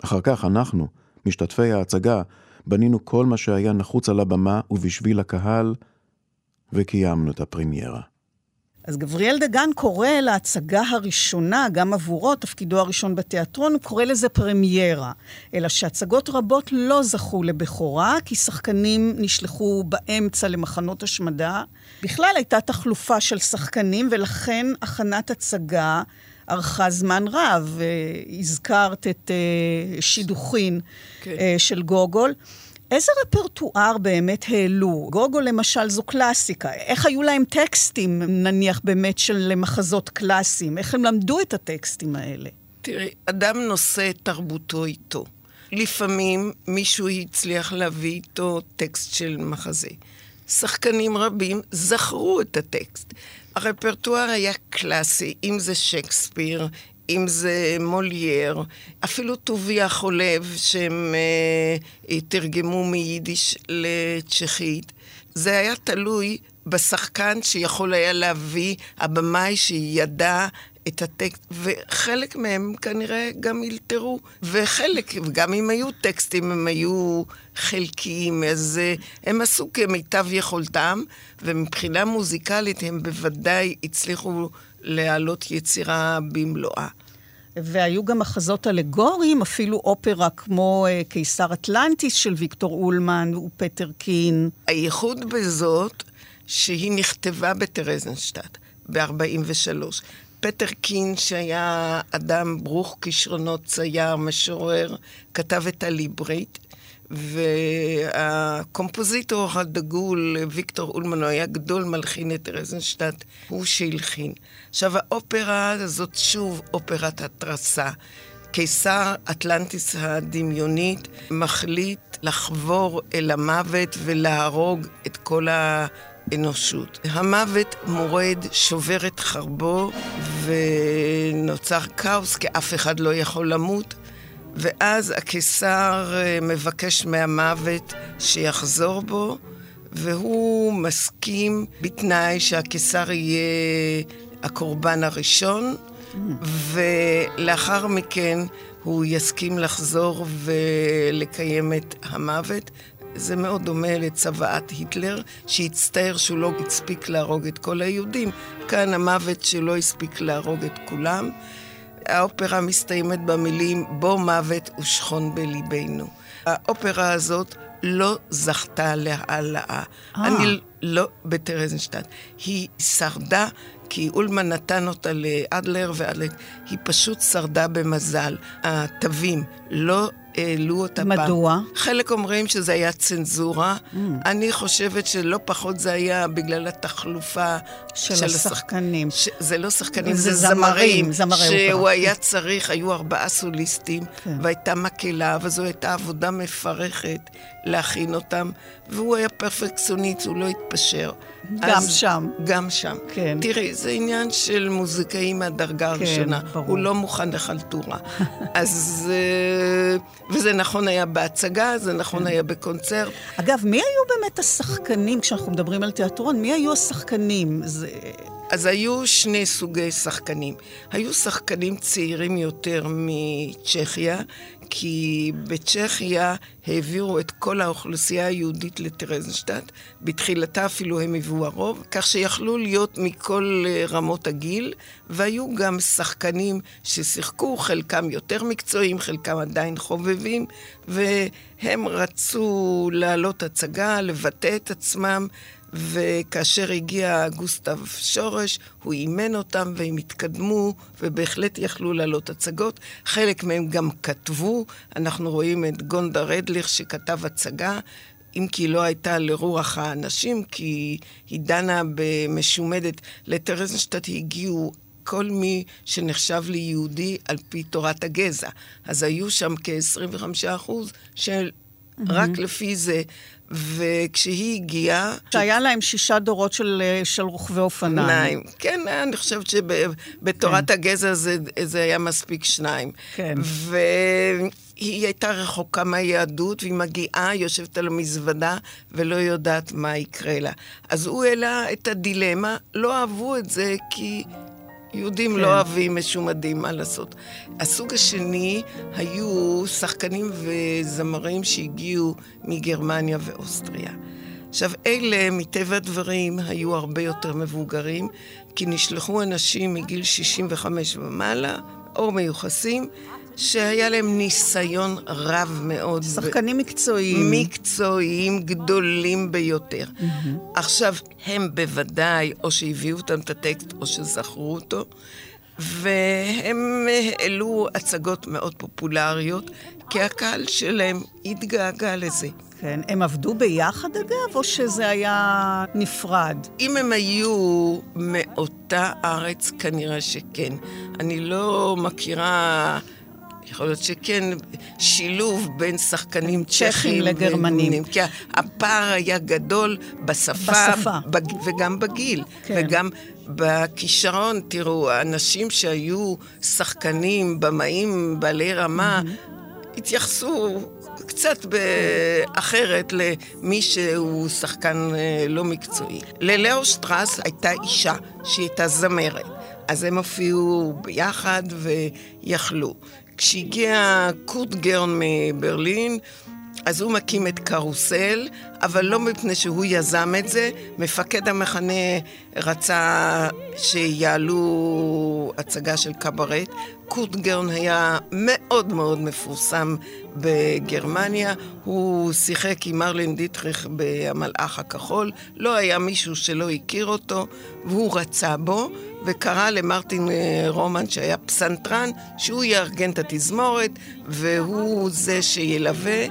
אחר כך אנחנו, משתתפי ההצגה, בנינו כל מה שהיה נחוץ על הבמה ובשביל הקהל, וקיימנו את הפרימיירה. אז גבריאל דגן קורא להצגה הראשונה, גם עבורו, תפקידו הראשון בתיאטרון, הוא קורא לזה פרמיירה. אלא שהצגות רבות לא זכו לבכורה, כי שחקנים נשלחו באמצע למחנות השמדה. בכלל הייתה תחלופה של שחקנים, ולכן הכנת הצגה ארכה זמן רב. הזכרת את uh, שידוכין כן. uh, של גוגול. איזה רפרטואר באמת העלו? גוגו למשל זו קלאסיקה. איך היו להם טקסטים, נניח באמת של מחזות קלאסיים? איך הם למדו את הטקסטים האלה? תראי, אדם נושא את תרבותו איתו. לפעמים מישהו הצליח להביא איתו טקסט של מחזה. שחקנים רבים זכרו את הטקסט. הרפרטואר היה קלאסי, אם זה שייקספיר, אם זה מולייר, אפילו טוביה חולב, שהם אה, תרגמו מיידיש לצ'כית. זה היה תלוי בשחקן שיכול היה להביא, הבמאי שידע את הטקסט, וחלק מהם כנראה גם אלתרו, וחלק, גם אם היו טקסטים, הם היו חלקיים, אז אה, הם עשו כמיטב יכולתם, ומבחינה מוזיקלית הם בוודאי הצליחו להעלות יצירה במלואה. והיו גם מחזות אלגוריים, אפילו אופרה כמו uh, קיסר אטלנטיס של ויקטור אולמן ופטר קין. הייחוד בזאת שהיא נכתבה בטרזנשטט ב-43. פטר קין, שהיה אדם ברוך כישרונות, צייר, משורר, כתב את הליברית, והקומפוזיטור הדגול, ויקטור אולמן, הוא היה גדול מלחין את רזנשטט, הוא שהלחין. עכשיו, האופרה הזאת שוב אופרת התרסה. קיסר אטלנטיס הדמיונית מחליט לחבור אל המוות ולהרוג את כל האנושות. המוות מורד, שובר את חרבו, ונוצר כאוס, כי אף אחד לא יכול למות. ואז הקיסר אה, מבקש מהמוות שיחזור בו, והוא מסכים בתנאי שהקיסר יהיה הקורבן הראשון, ולאחר מכן הוא יסכים לחזור ולקיים את המוות. זה מאוד דומה לצוואת היטלר, שהצטער שהוא לא הספיק להרוג את כל היהודים. כאן המוות שלא הספיק להרוג את כולם. האופרה מסתיימת במילים בוא מוות ושכון בליבנו. האופרה הזאת לא זכתה להעלאה. אה. אני לא בטרזנשטט. היא שרדה כי אולמן נתן אותה לאדלר, ואדלר, היא פשוט שרדה במזל. התווים לא העלו אותה מדוע? פעם. מדוע? חלק אומרים שזה היה צנזורה. Mm. אני חושבת שלא פחות זה היה בגלל התחלופה של, של השחקנים. ש... זה לא שחקנים, זה, זה זמרים. זמרים. שהוא היה צריך, היו ארבעה סוליסטים, כן. והייתה מקהלה, וזו הייתה עבודה מפרכת להכין אותם, והוא היה פרפקציוניסט, הוא לא התפשר. גם שם. גם שם. כן. תראי, זה עניין של מוזיקאים מהדרגה כן, הראשונה. ברור. הוא לא מוכן לחלטורה. אז... וזה נכון היה בהצגה, זה נכון כן. היה בקונצרט. אגב, מי היו באמת השחקנים, כשאנחנו מדברים על תיאטרון, מי היו השחקנים? זה... אז היו שני סוגי שחקנים. היו שחקנים צעירים יותר מצ'כיה, כי בצ'כיה העבירו את כל האוכלוסייה היהודית לטרזנשטט. בתחילתה אפילו הם היוו הרוב, כך שיכלו להיות מכל אה, רמות הגיל, והיו גם שחקנים ששיחקו, חלקם יותר מקצועיים, חלקם עדיין חובבים, והם רצו להעלות הצגה, לבטא את עצמם. וכאשר הגיע גוסטב שורש, הוא אימן אותם והם התקדמו, ובהחלט יכלו לעלות הצגות. חלק מהם גם כתבו, אנחנו רואים את גונדה רדליך שכתב הצגה, אם כי לא הייתה לרוח האנשים, כי היא דנה במשומדת. לטרזנשטט הגיעו כל מי שנחשב ליהודי על פי תורת הגזע. אז היו שם כ-25 אחוז של... Mm-hmm. רק לפי זה וכשהיא הגיעה... שהיה להם שישה דורות של, של רוכבי אופניים. כן, אני חושבת שבתורת כן. הגזע זה, זה היה מספיק שניים. כן. והיא הייתה רחוקה מהיהדות, והיא מגיעה, יושבת על המזוודה, ולא יודעת מה יקרה לה. אז הוא העלה את הדילמה, לא אהבו את זה כי... יהודים כן. לא אוהבים משומדים, מה לעשות. הסוג השני היו שחקנים וזמרים שהגיעו מגרמניה ואוסטריה. עכשיו, אלה, מטבע הדברים, היו הרבה יותר מבוגרים, כי נשלחו אנשים מגיל 65 ומעלה, או מיוחסים, שהיה להם ניסיון רב מאוד. שחקנים מקצועיים. מקצועיים גדולים ביותר. Mm-hmm. עכשיו, הם בוודאי, או שהביאו אותם את הטקסט, או שזכרו אותו, והם העלו הצגות מאוד פופולריות, כי הקהל שלהם התגעגע לזה. כן. הם עבדו ביחד, אגב, או שזה היה נפרד? אם הם היו מאותה ארץ, כנראה שכן. אני לא מכירה... יכול להיות שכן, שילוב בין שחקנים צ'כים לגרמנים. כי הפער היה גדול בשפה, בשפה. בג, וגם בגיל, כן. וגם בכישרון. תראו, האנשים שהיו שחקנים, במאים, בעלי רמה, mm-hmm. התייחסו קצת אחרת למי שהוא שחקן אה, לא מקצועי. ללאו שטרס הייתה אישה שהיא הייתה זמרת. אז הם הופיעו ביחד ויכלו. כשהגיע קורט גרן מברלין, אז הוא מקים את קרוסל, אבל לא מפני שהוא יזם את זה. מפקד המחנה רצה שיעלו הצגה של קברט. קורט גרן היה מאוד מאוד מפורסם בגרמניה. הוא שיחק עם מרלין דיטריך ב"המלאך הכחול". לא היה מישהו שלא הכיר אותו, והוא רצה בו. וקרא למרטין אה, רומן, שהיה פסנתרן, שהוא יארגן את התזמורת, והוא זה שילווה,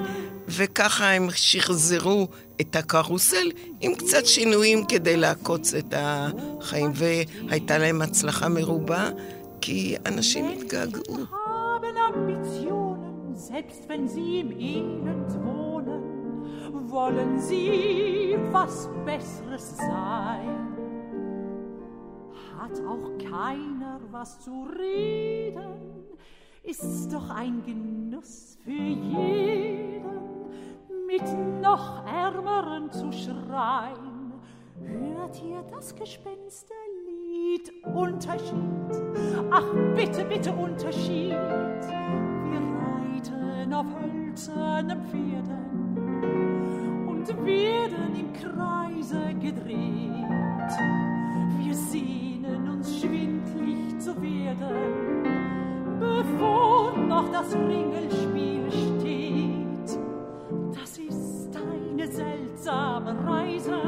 וככה הם שחזרו את הקרוסל עם קצת שינויים כדי לעקוץ את החיים, והייתה להם הצלחה מרובה, כי אנשים התגעגעו. Selbst wenn sie im Elend wohnen, wollen sie was Besseres sein. Hat auch keiner was zu reden, ist doch ein Genuss für jeden, mit noch Ärmeren zu schreien. Hört ihr das Gespensterlied? Unterschied, ach bitte, bitte Unterschied. Wir reiten auf hölzernen Pferden und werden im Kreise gedreht. Wir sehen schwindlig zu werden, bevor noch das Ringelspiel steht. Das ist eine seltsame Reise,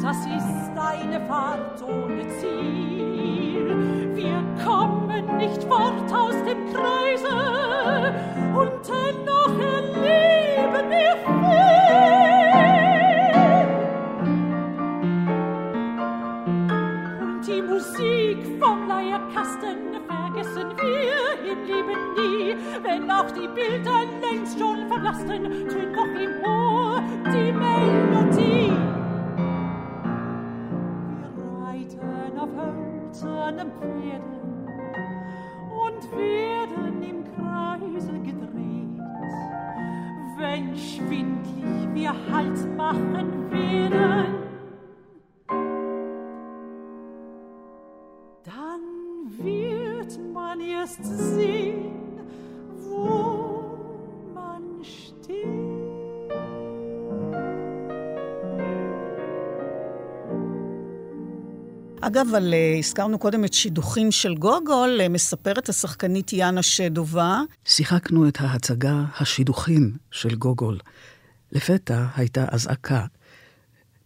das ist eine Fahrt ohne Ziel. Wir kommen nicht fort aus dem Kreise wenn auch die Bilder längst schon verlassen, tönt doch im Ohr die Melodie. Wir reiten auf hölzernen Pferden, אגב, על, אה, הזכרנו קודם את שידוכים של גוגול, אה, מספרת השחקנית יאנה שדובה. שיחקנו את ההצגה השידוכים של גוגול. לפתע הייתה אזעקה.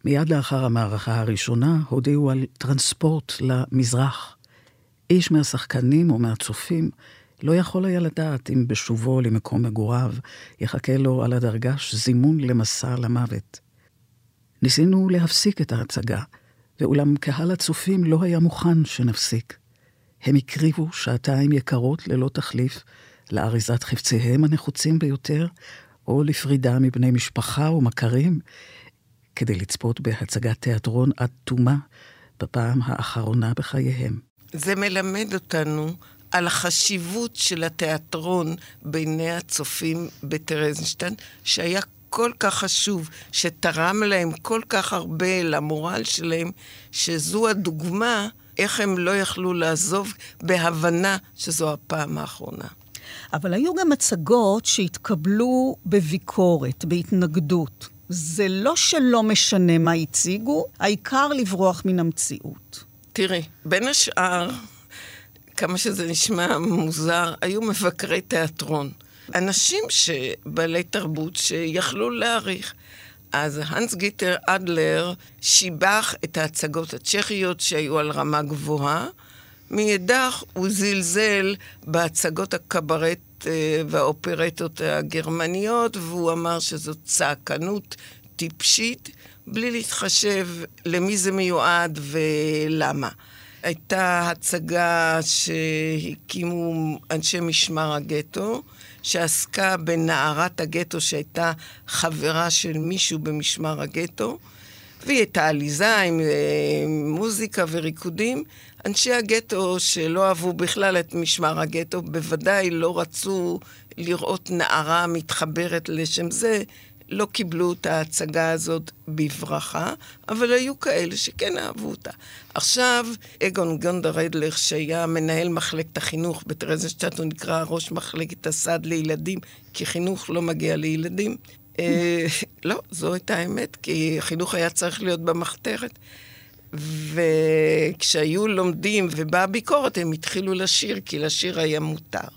מיד לאחר המערכה הראשונה הודיעו על טרנספורט למזרח. איש מהשחקנים או מהצופים לא יכול היה לדעת אם בשובו למקום מגוריו יחכה לו על הדרגש זימון למסע למוות. ניסינו להפסיק את ההצגה, ואולם קהל הצופים לא היה מוכן שנפסיק. הם הקריבו שעתיים יקרות ללא תחליף לאריזת חפציהם הנחוצים ביותר, או לפרידה מבני משפחה ומכרים, כדי לצפות בהצגת תיאטרון עד תומה בפעם האחרונה בחייהם. זה מלמד אותנו על החשיבות של התיאטרון בעיני הצופים בטרזנשטיין, שהיה כל כך חשוב, שתרם להם כל כך הרבה למורל שלהם, שזו הדוגמה איך הם לא יכלו לעזוב בהבנה שזו הפעם האחרונה. אבל היו גם הצגות שהתקבלו בביקורת, בהתנגדות. זה לא שלא משנה מה הציגו, העיקר לברוח מן המציאות. תראי, בין השאר, כמה שזה נשמע מוזר, היו מבקרי תיאטרון. אנשים בעלי תרבות שיכלו להעריך. אז הנס גיטר אדלר שיבח את ההצגות הצ'כיות שהיו על רמה גבוהה. מאידך הוא זלזל בהצגות הקברט אה, והאופרטות הגרמניות, והוא אמר שזאת צעקנות טיפשית, בלי להתחשב למי זה מיועד ולמה. הייתה הצגה שהקימו אנשי משמר הגטו, שעסקה בנערת הגטו שהייתה חברה של מישהו במשמר הגטו, והיא הייתה עליזה עם אה, מוזיקה וריקודים. אנשי הגטו שלא אהבו בכלל את משמר הגטו, בוודאי לא רצו לראות נערה מתחברת לשם זה, לא קיבלו את ההצגה הזאת בברכה, אבל היו כאלה שכן אהבו אותה. עכשיו, אגון גונדר רדלך, שהיה מנהל מחלקת החינוך בטרזנשטט, הוא נקרא ראש מחלקת הסד לילדים, כי חינוך לא מגיע לילדים. אה, לא, זו הייתה האמת, כי החינוך היה צריך להיות במחתרת. וכשהיו לומדים ובאה ביקורת, הם התחילו לשיר, כי לשיר היה מותר.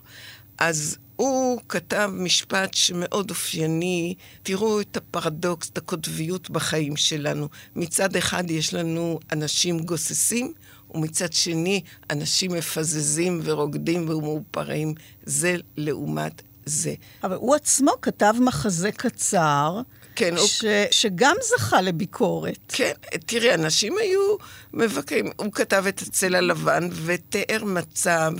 אז הוא כתב משפט שמאוד אופייני, תראו את הפרדוקס, את הקוטביות בחיים שלנו. מצד אחד יש לנו אנשים גוססים, ומצד שני אנשים מפזזים ורוקדים ומאופרים, זה לעומת זה. אבל הוא עצמו כתב מחזה קצר. כן, ש... הוא... שגם זכה לביקורת. כן, תראי, אנשים היו מבקרים. הוא כתב את הצל הלבן ותיאר מצב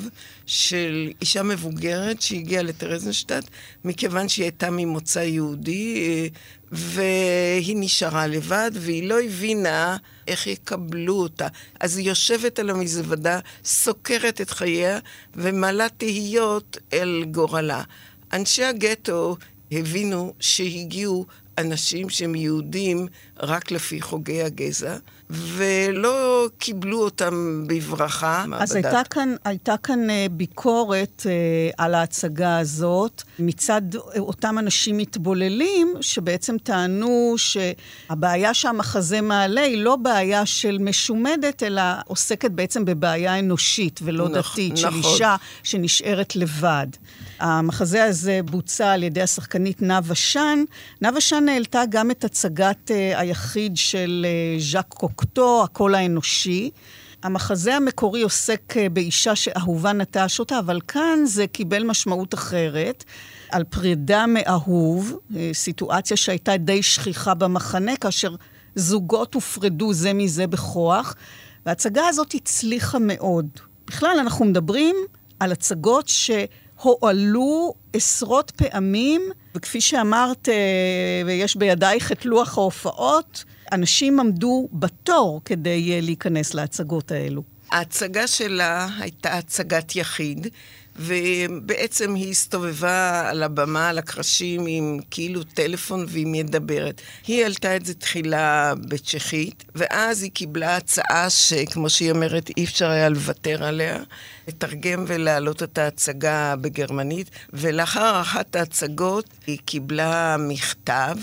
של אישה מבוגרת שהגיעה לטרזנשטט, מכיוון שהיא הייתה ממוצא יהודי, והיא נשארה לבד, והיא לא הבינה איך יקבלו אותה. אז היא יושבת על המזוודה, סוקרת את חייה, ומעלה תהיות אל גורלה. אנשי הגטו הבינו שהגיעו אנשים שהם יהודים רק לפי חוגי הגזע, ולא קיבלו אותם בברכה. אז הייתה כאן, הייתה כאן אה, ביקורת אה, על ההצגה הזאת מצד אותם אנשים מתבוללים, שבעצם טענו שהבעיה שהמחזה מעלה היא לא בעיה של משומדת, אלא עוסקת בעצם בבעיה אנושית ולא נכ, דתית, נכון. של אישה שנשארת לבד. המחזה הזה בוצע על ידי השחקנית נאוה שאן. נאוה שאן העלתה גם את הצגת uh, היחיד של uh, ז'אק קוקטו, הקול האנושי. המחזה המקורי עוסק uh, באישה שאהובה נטש אותה, אבל כאן זה קיבל משמעות אחרת. על פרידה מאהוב, סיטואציה שהייתה די שכיחה במחנה, כאשר זוגות הופרדו זה מזה בכוח, וההצגה הזאת הצליחה מאוד. בכלל, אנחנו מדברים על הצגות ש... הועלו עשרות פעמים, וכפי שאמרת, אה, ויש בידייך את לוח ההופעות, אנשים עמדו בתור כדי אה, להיכנס להצגות האלו. ההצגה שלה הייתה הצגת יחיד, ובעצם היא הסתובבה על הבמה, על הקרשים, עם כאילו טלפון והיא מדברת. היא העלתה את זה תחילה בצ'כית, ואז היא קיבלה הצעה שכמו שהיא אומרת, אי אפשר היה לוותר עליה, לתרגם ולהעלות את ההצגה בגרמנית, ולאחר אחת ההצגות היא קיבלה מכתב.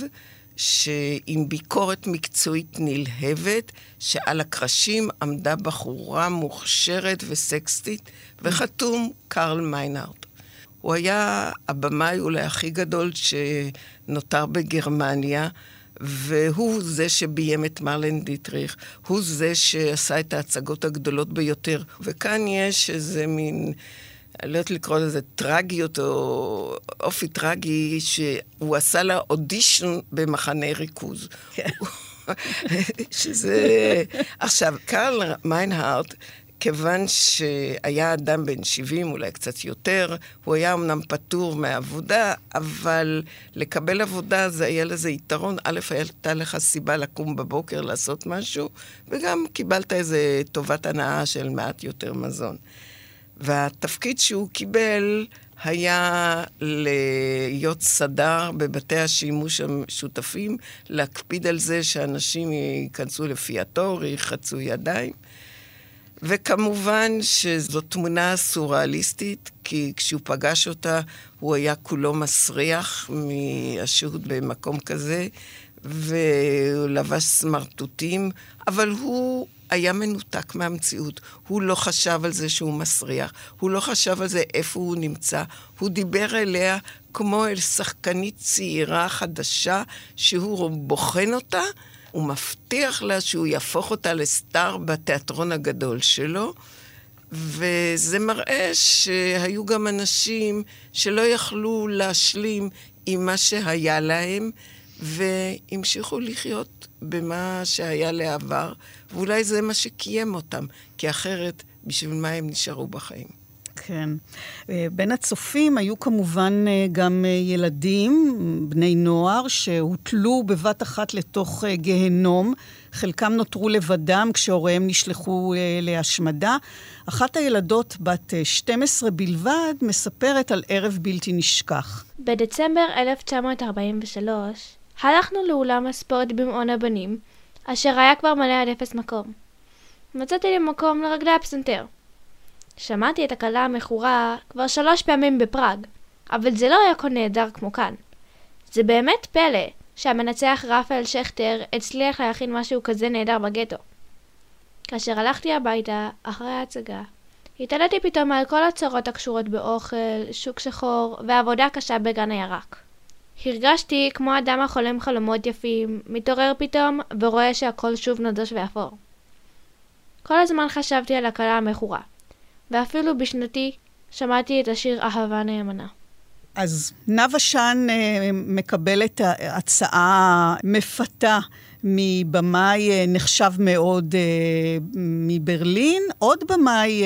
שעם ביקורת מקצועית נלהבת, שעל הקרשים עמדה בחורה מוכשרת וסקסטית, וחתום קרל מיינארט. הוא היה הבמאי אולי הכי גדול שנותר בגרמניה, והוא זה שביים את מרלן דיטריך, הוא זה שעשה את ההצגות הגדולות ביותר. וכאן יש איזה מין... אני לא יודעת לקרוא לזה טרגיות או אופי טרגי, שהוא עשה לה אודישן במחנה ריכוז. כן. שזה... עכשיו, קרל מיינהארט, כיוון שהיה אדם בן 70, אולי קצת יותר, הוא היה אמנם פטור מעבודה, אבל לקבל עבודה זה היה לזה יתרון. א', הייתה לך סיבה לקום בבוקר לעשות משהו, וגם קיבלת איזה טובת הנאה של מעט יותר מזון. והתפקיד שהוא קיבל היה להיות סדר בבתי השימוש המשותפים, להקפיד על זה שאנשים ייכנסו לפי התור, יחצו ידיים. וכמובן שזו תמונה סוריאליסטית, כי כשהוא פגש אותה, הוא היה כולו מסריח מהשהות במקום כזה, והוא לבש סמרטוטים, אבל הוא היה מנותק מהמציאות. הוא לא חשב על זה שהוא מסריח, הוא לא חשב על זה איפה הוא נמצא. הוא דיבר אליה כמו אל שחקנית צעירה חדשה, שהוא בוחן אותה, הוא מבטיח לה שהוא יהפוך אותה לסטאר בתיאטרון הגדול שלו. וזה מראה שהיו גם אנשים שלא יכלו להשלים עם מה שהיה להם, והמשיכו לחיות במה שהיה לעבר, ואולי זה מה שקיים אותם, כי אחרת, בשביל מה הם נשארו בחיים? כן. אה, בין הצופים היו כמובן אה, גם אה, ילדים, בני נוער, שהוטלו בבת אחת לתוך גיהנום. חלקם נותרו לבדם כשהוריהם נשלחו להשמדה. אחת הילדות, בת 12 בלבד, מספרת על ערב בלתי נשכח. בדצמבר 1943 הלכנו לאולם הספורט במעון הבנים, אשר היה כבר מלא עד אפס מקום. מצאתי לי מקום לרגלי הפסנתר. שמעתי את הכלה המכורה כבר שלוש פעמים בפראג, אבל זה לא היה כה נהדר כמו כאן. זה באמת פלא שהמנצח רפאל שכטר הצליח להכין משהו כזה נהדר בגטו. כאשר הלכתי הביתה, אחרי ההצגה, התעליתי פתאום על כל הצרות הקשורות באוכל, שוק שחור ועבודה קשה בגן הירק. הרגשתי כמו אדם החולם חלומות יפים, מתעורר פתאום ורואה שהכל שוב נדוש ואפור. כל הזמן חשבתי על הכלה המכורה, ואפילו בשנתי שמעתי את השיר אהבה נאמנה. אז נאוה שאן אה, מקבלת הצעה מפתה מבמאי אה, נחשב מאוד אה, מברלין, עוד במאי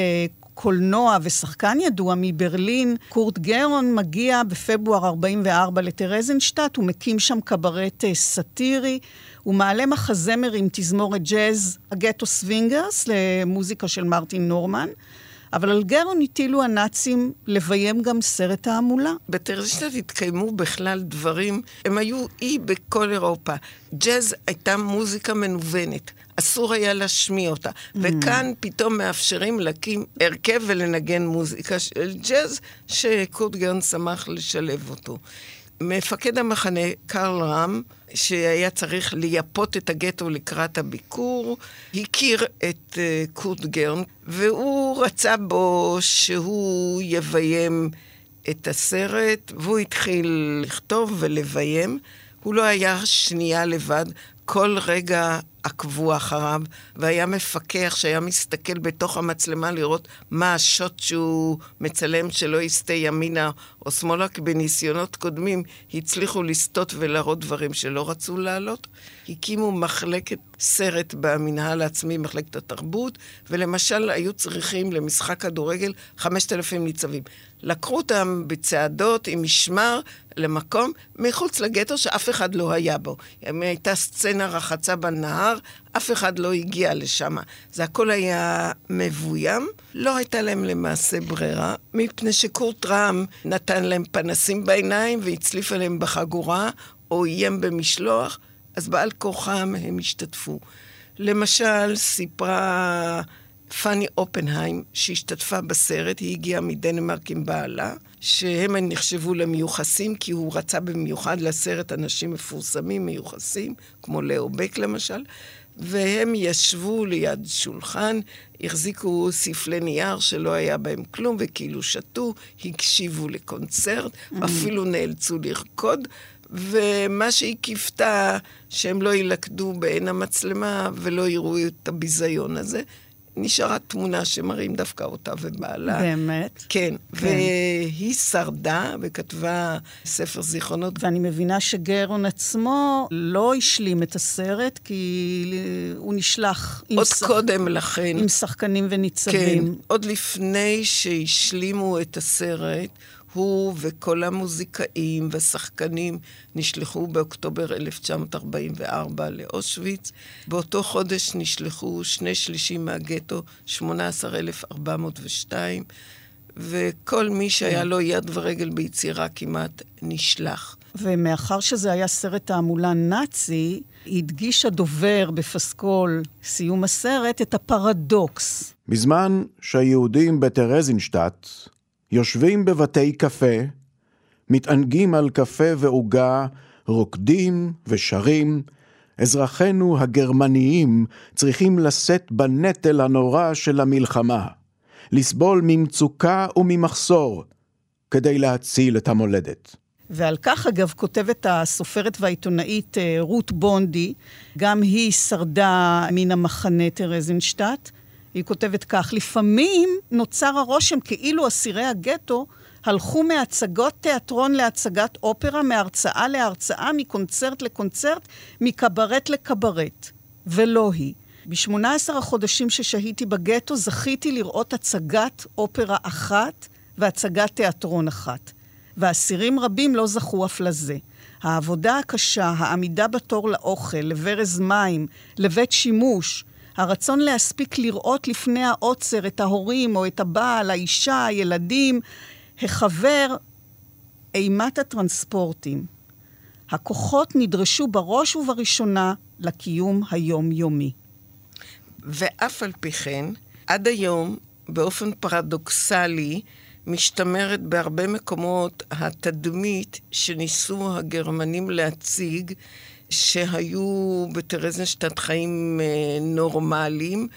קולנוע ושחקן ידוע מברלין, קורט גרון, מגיע בפברואר 44 לטרזנשטט, הוא מקים שם קברט סאטירי, הוא מעלה מחזמר עם תזמורת ג'אז, ה Ghetto Swingers, למוזיקה של מרטין רומן. אבל על גרון הטילו הנאצים לביים גם סרט תעמולה. בטרזשטט התקיימו בכלל דברים, הם היו אי בכל אירופה. ג'אז הייתה מוזיקה מנוונת. אסור היה להשמיע אותה. Mm. וכאן פתאום מאפשרים להקים הרכב ולנגן מוזיקה של ג'אז, שקורט גרן שמח לשלב אותו. מפקד המחנה, קרל רם, שהיה צריך לייפות את הגטו לקראת הביקור, הכיר את uh, קורט גרן, והוא רצה בו שהוא יביים את הסרט, והוא התחיל לכתוב ולביים. הוא לא היה שנייה לבד, כל רגע עקבו אחריו, והיה מפקח שהיה מסתכל בתוך המצלמה לראות מה השוט שהוא מצלם שלא יסטה ימינה או שמאלה, כי בניסיונות קודמים הצליחו לסטות ולהראות דברים שלא רצו לעלות. הקימו מחלקת סרט במנהל העצמי, מחלקת התרבות, ולמשל היו צריכים למשחק כדורגל 5,000 ניצבים. לקחו אותם בצעדות עם משמר למקום מחוץ לגטו שאף אחד לא היה בו. הייתה סצנה רחצה בנהר, אף אחד לא הגיע לשם. זה הכל היה מבוים. לא הייתה להם למעשה ברירה, מפני שקורט רם נתן להם פנסים בעיניים והצליף עליהם בחגורה, או איים במשלוח, אז בעל כורחם הם השתתפו. למשל, סיפרה פאני אופנהיים, שהשתתפה בסרט, היא הגיעה מדנמרק עם בעלה, שהם נחשבו למיוחסים, כי הוא רצה במיוחד לסרט אנשים מפורסמים, מיוחסים, כמו לאו בק למשל, והם ישבו ליד שולחן, החזיקו ספלי נייר שלא היה בהם כלום, וכאילו שתו, הקשיבו לקונצרט, mm-hmm. אפילו נאלצו לרקוד, ומה שהיא קיוותה, שהם לא ילכדו בעין המצלמה ולא יראו את הביזיון הזה. נשארה תמונה שמראים דווקא אותה ובעלה. באמת? כן. כן. והיא שרדה וכתבה ספר זיכרונות. ואני מבינה שגרון עצמו לא השלים את הסרט, כי הוא נשלח... עוד שח... קודם לכן. עם שחקנים וניצבים. כן. עוד לפני שהשלימו את הסרט, הוא וכל המוזיקאים והשחקנים נשלחו באוקטובר 1944 לאושוויץ. באותו חודש נשלחו שני שלישים מהגטו, 18,402, וכל מי שהיה לו יד ורגל ביצירה כמעט נשלח. ומאחר שזה היה סרט תעמולה נאצי, הדגיש הדובר בפסקול סיום הסרט את הפרדוקס. בזמן שהיהודים בטרזינשטט יושבים בבתי קפה, מתענגים על קפה ועוגה, רוקדים ושרים, אזרחינו הגרמניים צריכים לשאת בנטל הנורא של המלחמה, לסבול ממצוקה וממחסור, כדי להציל את המולדת. ועל כך, אגב, כותבת הסופרת והעיתונאית אה, רות בונדי, גם היא שרדה מן המחנה טרזינשטט. היא כותבת כך, לפעמים נוצר הרושם כאילו אסירי הגטו הלכו מהצגות תיאטרון להצגת אופרה, מהרצאה להרצאה, מקונצרט לקונצרט, מקברט לקברט. ולא היא. ב-18 החודשים ששהיתי בגטו זכיתי לראות הצגת אופרה אחת והצגת תיאטרון אחת. ואסירים רבים לא זכו אף לזה. העבודה הקשה, העמידה בתור לאוכל, לברז מים, לבית שימוש, הרצון להספיק לראות לפני העוצר את ההורים או את הבעל, האישה, הילדים, החבר, אימת הטרנספורטים. הכוחות נדרשו בראש ובראשונה לקיום היומיומי. ואף על פי כן, עד היום, באופן פרדוקסלי, משתמרת בהרבה מקומות התדמית שניסו הגרמנים להציג שהיו בטרזנשטט חיים אה, נורמליים,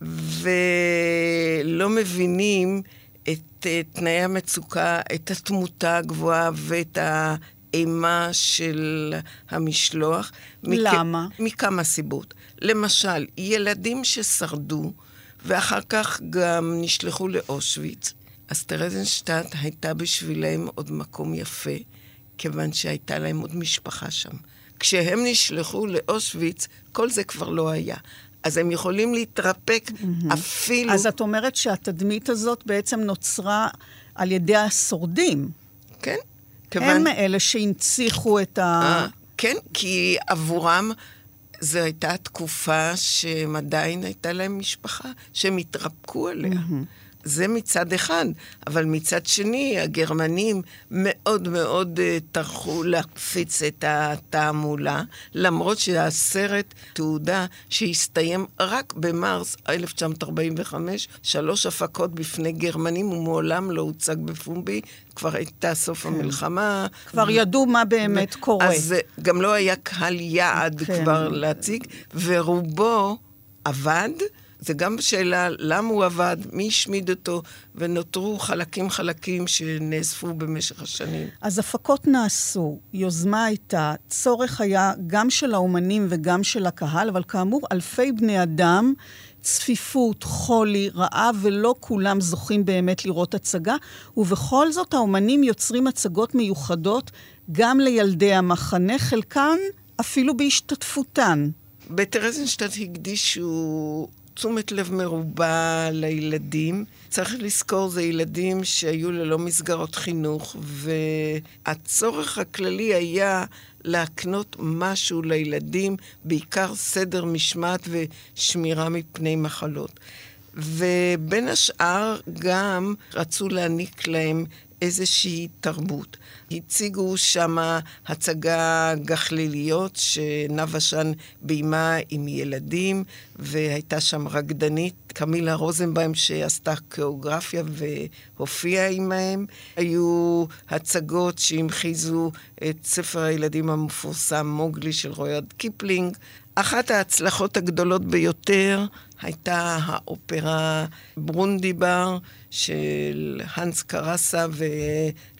ולא מבינים את אה, תנאי המצוקה, את התמותה הגבוהה ואת האימה של המשלוח. למה? מכ... מכמה סיבות. למשל, ילדים ששרדו, ואחר כך גם נשלחו לאושוויץ, אז טרזנשטט הייתה בשבילם עוד מקום יפה, כיוון שהייתה להם עוד משפחה שם. כשהם נשלחו לאושוויץ, כל זה כבר לא היה. אז הם יכולים להתרפק mm-hmm. אפילו... אז את אומרת שהתדמית הזאת בעצם נוצרה על ידי השורדים. כן. כיוון... הם אלה שהנציחו את ה... 아, כן, כי עבורם זו הייתה תקופה שהם עדיין הייתה להם משפחה, שהם התרפקו עליה. Mm-hmm. זה מצד אחד, אבל מצד שני, הגרמנים מאוד מאוד uh, טרחו להקפיץ את התעמולה, למרות שהסרט תעודה שהסתיים רק במרס 1945, שלוש הפקות בפני גרמנים, ומעולם לא הוצג בפומבי, כבר הייתה סוף כן. המלחמה. כבר ו... ידעו מה באמת ו... קורה. אז גם לא היה קהל יעד כן. כבר להציג, ורובו עבד. זה גם שאלה למה הוא עבד, מי השמיד אותו, ונותרו חלקים חלקים שנאספו במשך השנים. אז הפקות נעשו, יוזמה הייתה, צורך היה גם של האומנים וגם של הקהל, אבל כאמור, אלפי בני אדם, צפיפות, חולי, רעב, ולא כולם זוכים באמת לראות הצגה, ובכל זאת האומנים יוצרים הצגות מיוחדות גם לילדי המחנה, חלקן אפילו בהשתתפותן. בטרזנשטט הקדישו תשומת לב מרובה לילדים. צריך לזכור, זה ילדים שהיו ללא מסגרות חינוך, והצורך הכללי היה להקנות משהו לילדים, בעיקר סדר משמעת ושמירה מפני מחלות. ובין השאר גם רצו להעניק להם איזושהי תרבות. הציגו שם הצגה גחליליות שנאוה שן ביימה עם ילדים, והייתה שם רקדנית, קמילה רוזנבאום, שעשתה כוריאוגרפיה והופיעה עמהם. היו הצגות שהמחיזו את ספר הילדים המפורסם מוגלי של רויארד קיפלינג. אחת ההצלחות הגדולות ביותר הייתה האופרה ברונדיבר של הנס קרסה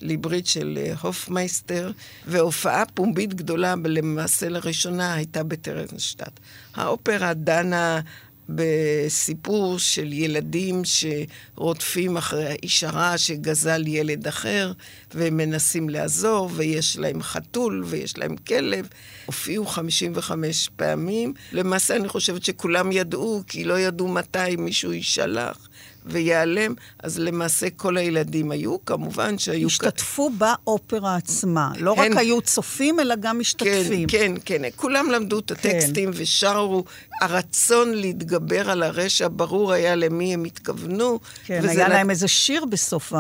וליברית של הופמייסטר, והופעה פומבית גדולה, למעשה לראשונה, הייתה בטרנשטט. האופרה דנה בסיפור של ילדים שרודפים אחרי האיש הרע שגזל ילד אחר, ומנסים לעזור, ויש להם חתול ויש להם כלב. הופיעו 55 פעמים. למעשה אני חושבת שכולם ידעו, כי לא ידעו מתי מישהו יישלח. וייעלם, אז למעשה כל הילדים היו, כמובן שהיו... השתתפו כ... באופרה עצמה. לא הן... רק היו צופים, אלא גם משתתפים. כן, כן, כן. כולם למדו את הטקסטים כן. ושרו. הרצון להתגבר על הרשע, ברור היה למי הם התכוונו. כן, היה להם איזה שיר בסוף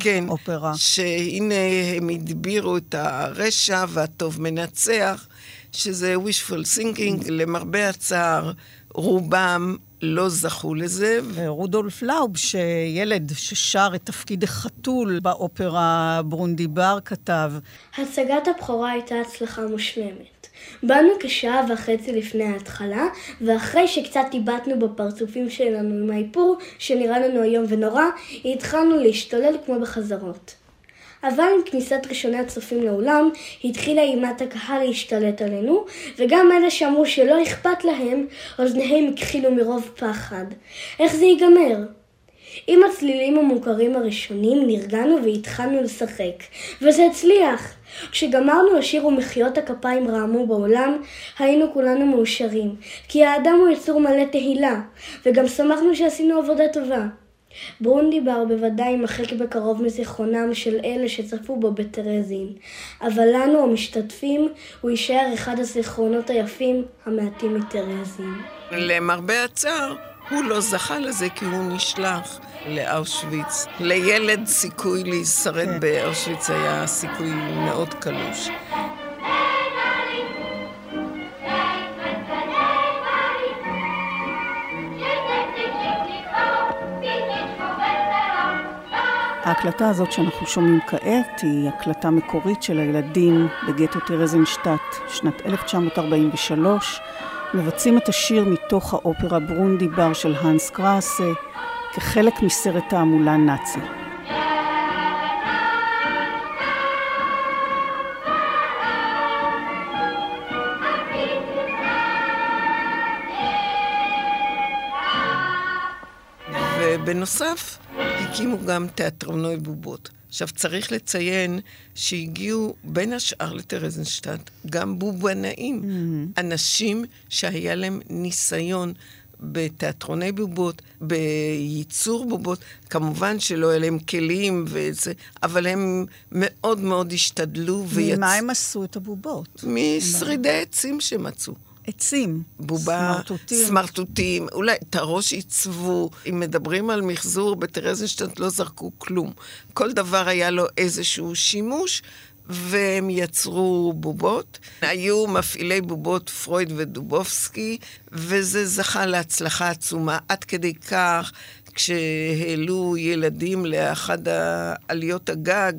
כן, האופרה. כן, שהנה הם הדבירו את הרשע והטוב מנצח, שזה wishful thinking, למרבה הצער, רובם לא זכו לזה. ורודולף לאוב, שילד ששר את תפקיד החתול באופרה ברונדיבר, כתב: הצגת הבכורה הייתה הצלחה מושלמת. באנו כשעה וחצי לפני ההתחלה, ואחרי שקצת איבדנו בפרצופים שלנו עם האיפור, שנראה לנו איום ונורא, התחלנו להשתולל כמו בחזרות. אבל עם כניסת ראשוני הצופים לאולם, התחילה אימת הקהל להשתלט עלינו, וגם אלה שאמרו שלא אכפת להם, אוזניהם הכחילו מרוב פחד. איך זה ייגמר? עם הצלילים המוכרים הראשונים נרגענו והתחלנו לשחק, וזה הצליח. כשגמרנו לשיר ומחיאות הכפיים רעמו בעולם, היינו כולנו מאושרים, כי האדם הוא יצור מלא תהילה, וגם שמחנו שעשינו עבודה טובה. ברונדיבר בוודאי יימחק בקרוב מזיכרונם של אלה שצפו בו בטרזין, אבל לנו המשתתפים הוא יישאר אחד הזיכרונות היפים המעטים מטרזין. למרבה הצער, הוא לא זכה לזה כי הוא נשלח לאושוויץ. לילד סיכוי להישרד כן. באושוויץ היה סיכוי מאוד קלוש. ההקלטה הזאת שאנחנו שומעים כעת היא הקלטה מקורית של הילדים בגטו טרזנשטט, שנת 1943. מבצעים את השיר מתוך האופרה ברונדי בר של האנס קראסה, כחלק מסרט תעמולה נאצי. ובנוסף, הקימו גם תיאטרונוי בובות. עכשיו, צריך לציין שהגיעו בין השאר לטרזנשטט גם בובנאים, mm-hmm. אנשים שהיה להם ניסיון בתיאטרוני בובות, בייצור בובות, כמובן שלא היה להם כלים וזה, אבל הם מאוד מאוד השתדלו ויצ... ממה הם עשו את הבובות? משרידי עצים שמצאו. עצים. בובה, סמרטוטים. סמרטוטים, אולי את הראש עיצבו. אם מדברים על מחזור, בטרזנשטנט לא זרקו כלום. כל דבר היה לו איזשהו שימוש, והם יצרו בובות. היו מפעילי בובות פרויד ודובובסקי, וזה זכה להצלחה עצומה, עד כדי כך, כשהעלו ילדים לאחד העליות הגג,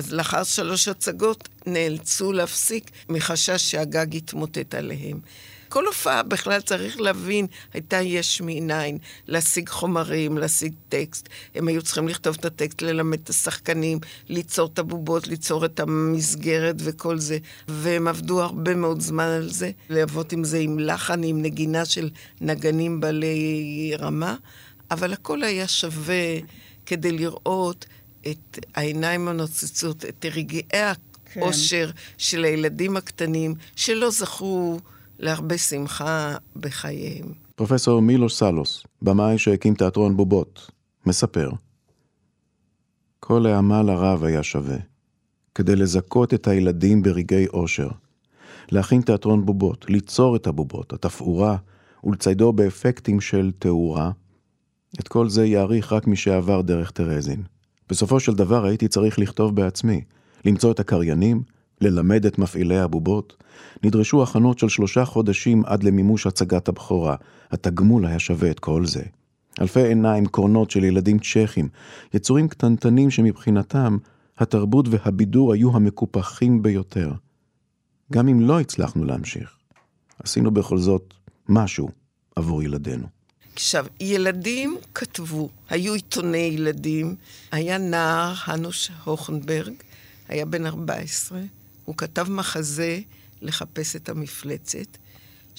אז לאחר שלוש הצגות נאלצו להפסיק מחשש שהגג יתמוטט עליהם. כל הופעה בכלל צריך להבין, הייתה יש מאין, להשיג חומרים, להשיג טקסט. הם היו צריכים לכתוב את הטקסט, ללמד את השחקנים, ליצור את הבובות, ליצור את המסגרת וכל זה. והם עבדו הרבה מאוד זמן על זה, לעבוד עם זה עם לחן, עם נגינה של נגנים בעלי רמה, אבל הכל היה שווה כדי לראות את העיניים הנוצצות, את רגעי האושר כן. של הילדים הקטנים, שלא זכו להרבה שמחה בחייהם. פרופסור מילוש סלוס, במאי שהקים תיאטרון בובות, מספר: כל העמל הרב היה שווה, כדי לזכות את הילדים ברגעי אושר, להכין תיאטרון בובות, ליצור את הבובות, התפאורה, ולציידו באפקטים של תאורה, את כל זה יעריך רק מי שעבר דרך טרזין. בסופו של דבר הייתי צריך לכתוב בעצמי, למצוא את הקריינים, ללמד את מפעילי הבובות. נדרשו הכנות של שלושה חודשים עד למימוש הצגת הבכורה. התגמול היה שווה את כל זה. אלפי עיניים קורנות של ילדים צ'כים, יצורים קטנטנים שמבחינתם התרבות והבידור היו המקופחים ביותר. גם אם לא הצלחנו להמשיך, עשינו בכל זאת משהו עבור ילדינו. עכשיו, ילדים כתבו, היו עיתוני ילדים, היה נער, הנוש הוכנברג, היה בן 14, הוא כתב מחזה לחפש את המפלצת.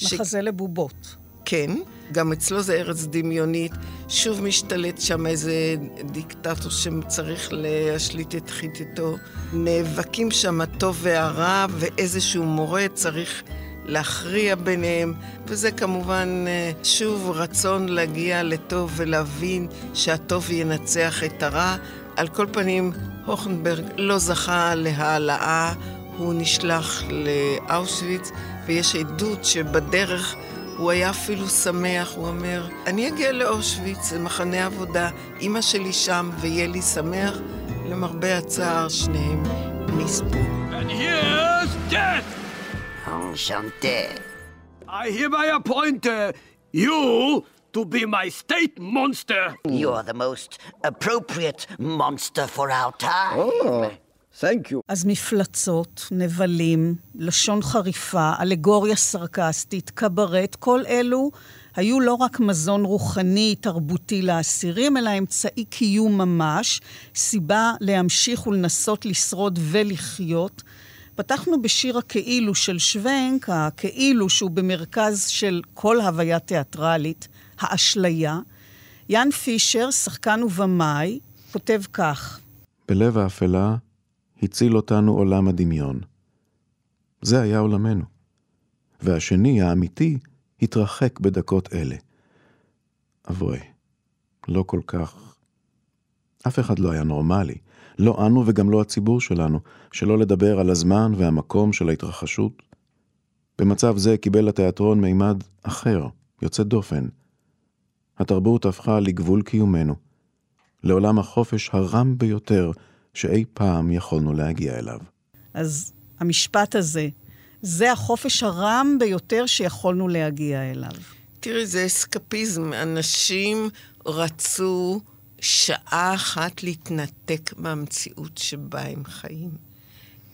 מחזה ש... לבובות. כן, גם אצלו זה ארץ דמיונית. שוב משתלט שם איזה דיקטטור שצריך להשליט את חיתתו. נאבקים שם הטוב והרע, ואיזשהו מורה צריך להכריע ביניהם, וזה כמובן אה, שוב רצון להגיע לטוב ולהבין שהטוב ינצח את הרע. על כל פנים, הוכנברג לא זכה להעלאה, הוא נשלח לאושוויץ, ויש עדות שבדרך הוא היה אפילו שמח, הוא אומר, אני אגיע לאושוויץ, למחנה עבודה, אימא שלי שם ויהיה לי שמח. למרבה הצער, שניהם נספו. And here's death! Enchanté. I hereby appoint uh, you to be my state monster. You're the most appropriate monster for our time. Oh. Thank you. אז מפלצות, נבלים, לשון חריפה, אלגוריה סרקסטית, קברט, כל אלו היו לא רק מזון רוחני, תרבותי לאסירים, אלא אמצעי קיום ממש, סיבה להמשיך ולנסות לשרוד ולחיות. פתחנו בשיר הכאילו של שוונק, הכאילו שהוא במרכז של כל הוויה תיאטרלית, האשליה. יאן פישר, שחקן ובמאי, כותב כך: בלב האפלה הציל אותנו עולם הדמיון. זה היה עולמנו. והשני, האמיתי, התרחק בדקות אלה. אבוי, לא כל כך. אף אחד לא היה נורמלי. לא אנו וגם לא הציבור שלנו, שלא לדבר על הזמן והמקום של ההתרחשות. במצב זה קיבל התיאטרון מימד אחר, יוצא דופן. התרבות הפכה לגבול קיומנו, לעולם החופש הרם ביותר שאי פעם יכולנו להגיע אליו. אז המשפט הזה, זה החופש הרם ביותר שיכולנו להגיע אליו. תראי, זה אסקפיזם. אנשים רצו שעה אחת להתנתק מהמציאות שבה הם חיים.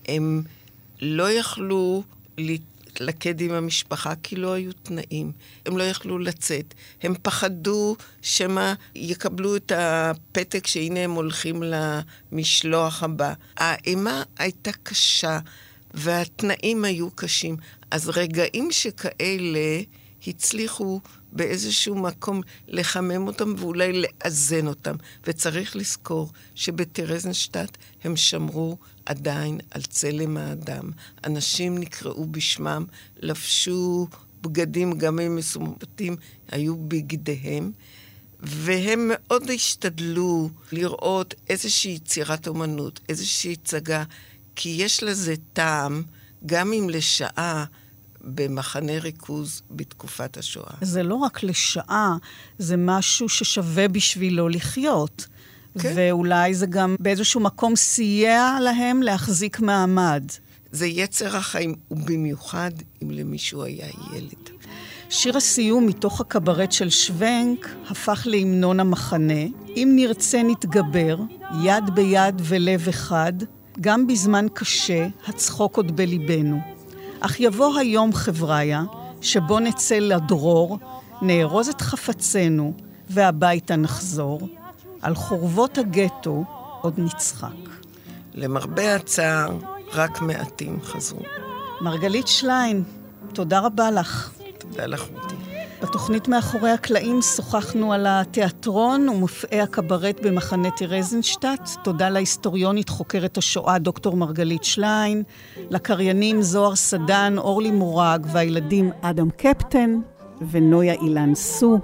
הם לא יכלו להתלכד עם המשפחה כי לא היו תנאים. הם לא יכלו לצאת. הם פחדו שמא יקבלו את הפתק שהנה הם הולכים למשלוח הבא. האימה הייתה קשה והתנאים היו קשים. אז רגעים שכאלה הצליחו באיזשהו מקום לחמם אותם ואולי לאזן אותם. וצריך לזכור שבטרזנשטט הם שמרו עדיין על צלם האדם. אנשים נקראו בשמם, לבשו בגדים, גם אם מסומפתים, היו בגדיהם. והם מאוד השתדלו לראות איזושהי יצירת אומנות, איזושהי הצגה, כי יש לזה טעם, גם אם לשעה במחנה ריכוז בתקופת השואה. זה לא רק לשעה, זה משהו ששווה בשבילו לחיות. כן. ואולי זה גם באיזשהו מקום סייע להם להחזיק מעמד. זה יצר החיים, ובמיוחד אם למישהו היה ילד. שיר הסיום מתוך הקברט של שוונק הפך להמנון המחנה. אם נרצה נתגבר, יד ביד ולב אחד, גם בזמן קשה, הצחוק עוד בליבנו. אך יבוא היום, חבריה, שבו נצא לדרור, נארוז את חפצינו, והביתה נחזור. על חורבות הגטו עוד נצחק. למרבה הצער, רק מעטים חזרו. מרגלית שליין, תודה רבה לך. תודה לך. בתוכנית מאחורי הקלעים שוחחנו על התיאטרון ומופעי הקברט במחנה טרזנשטט. תודה להיסטוריונית חוקרת השואה דוקטור מרגלית שליין, לקריינים זוהר סדן, אורלי מורג והילדים אדם קפטן ונויה אילן סו.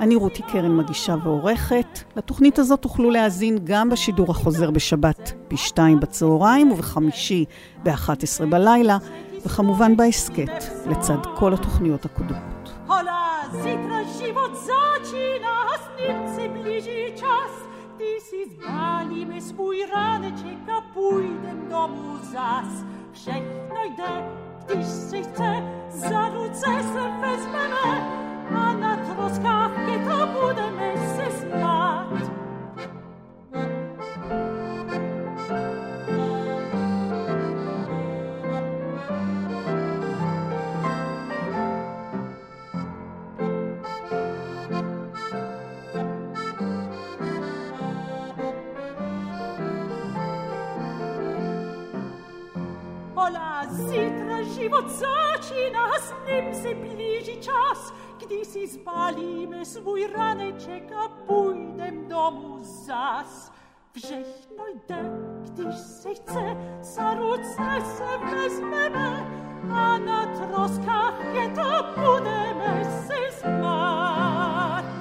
אני רותי קרן מגישה ועורכת. לתוכנית הזאת תוכלו להאזין גם בשידור החוזר בשבת ב-2 בצהריים ובחמישי ב-11 בלילה, וכמובן בהסכת, לצד כל התוכניות הקודמות. Hola, zítra život začíná, s ním si blíží čas. Ty si zbá spali me svůj ráneček a půjdem domů zas. Všechno jde, když si chce, za ruce se vezmeme a na troskách kyta budeme se smát. vocaci nas nem se bliži čas, gdy si spalimy swój raneczek, a pójdę domu zas. Wrzechno idę, gdyż se chce, za ruce se wezmemy, a na troskach je to budemy se zmarł.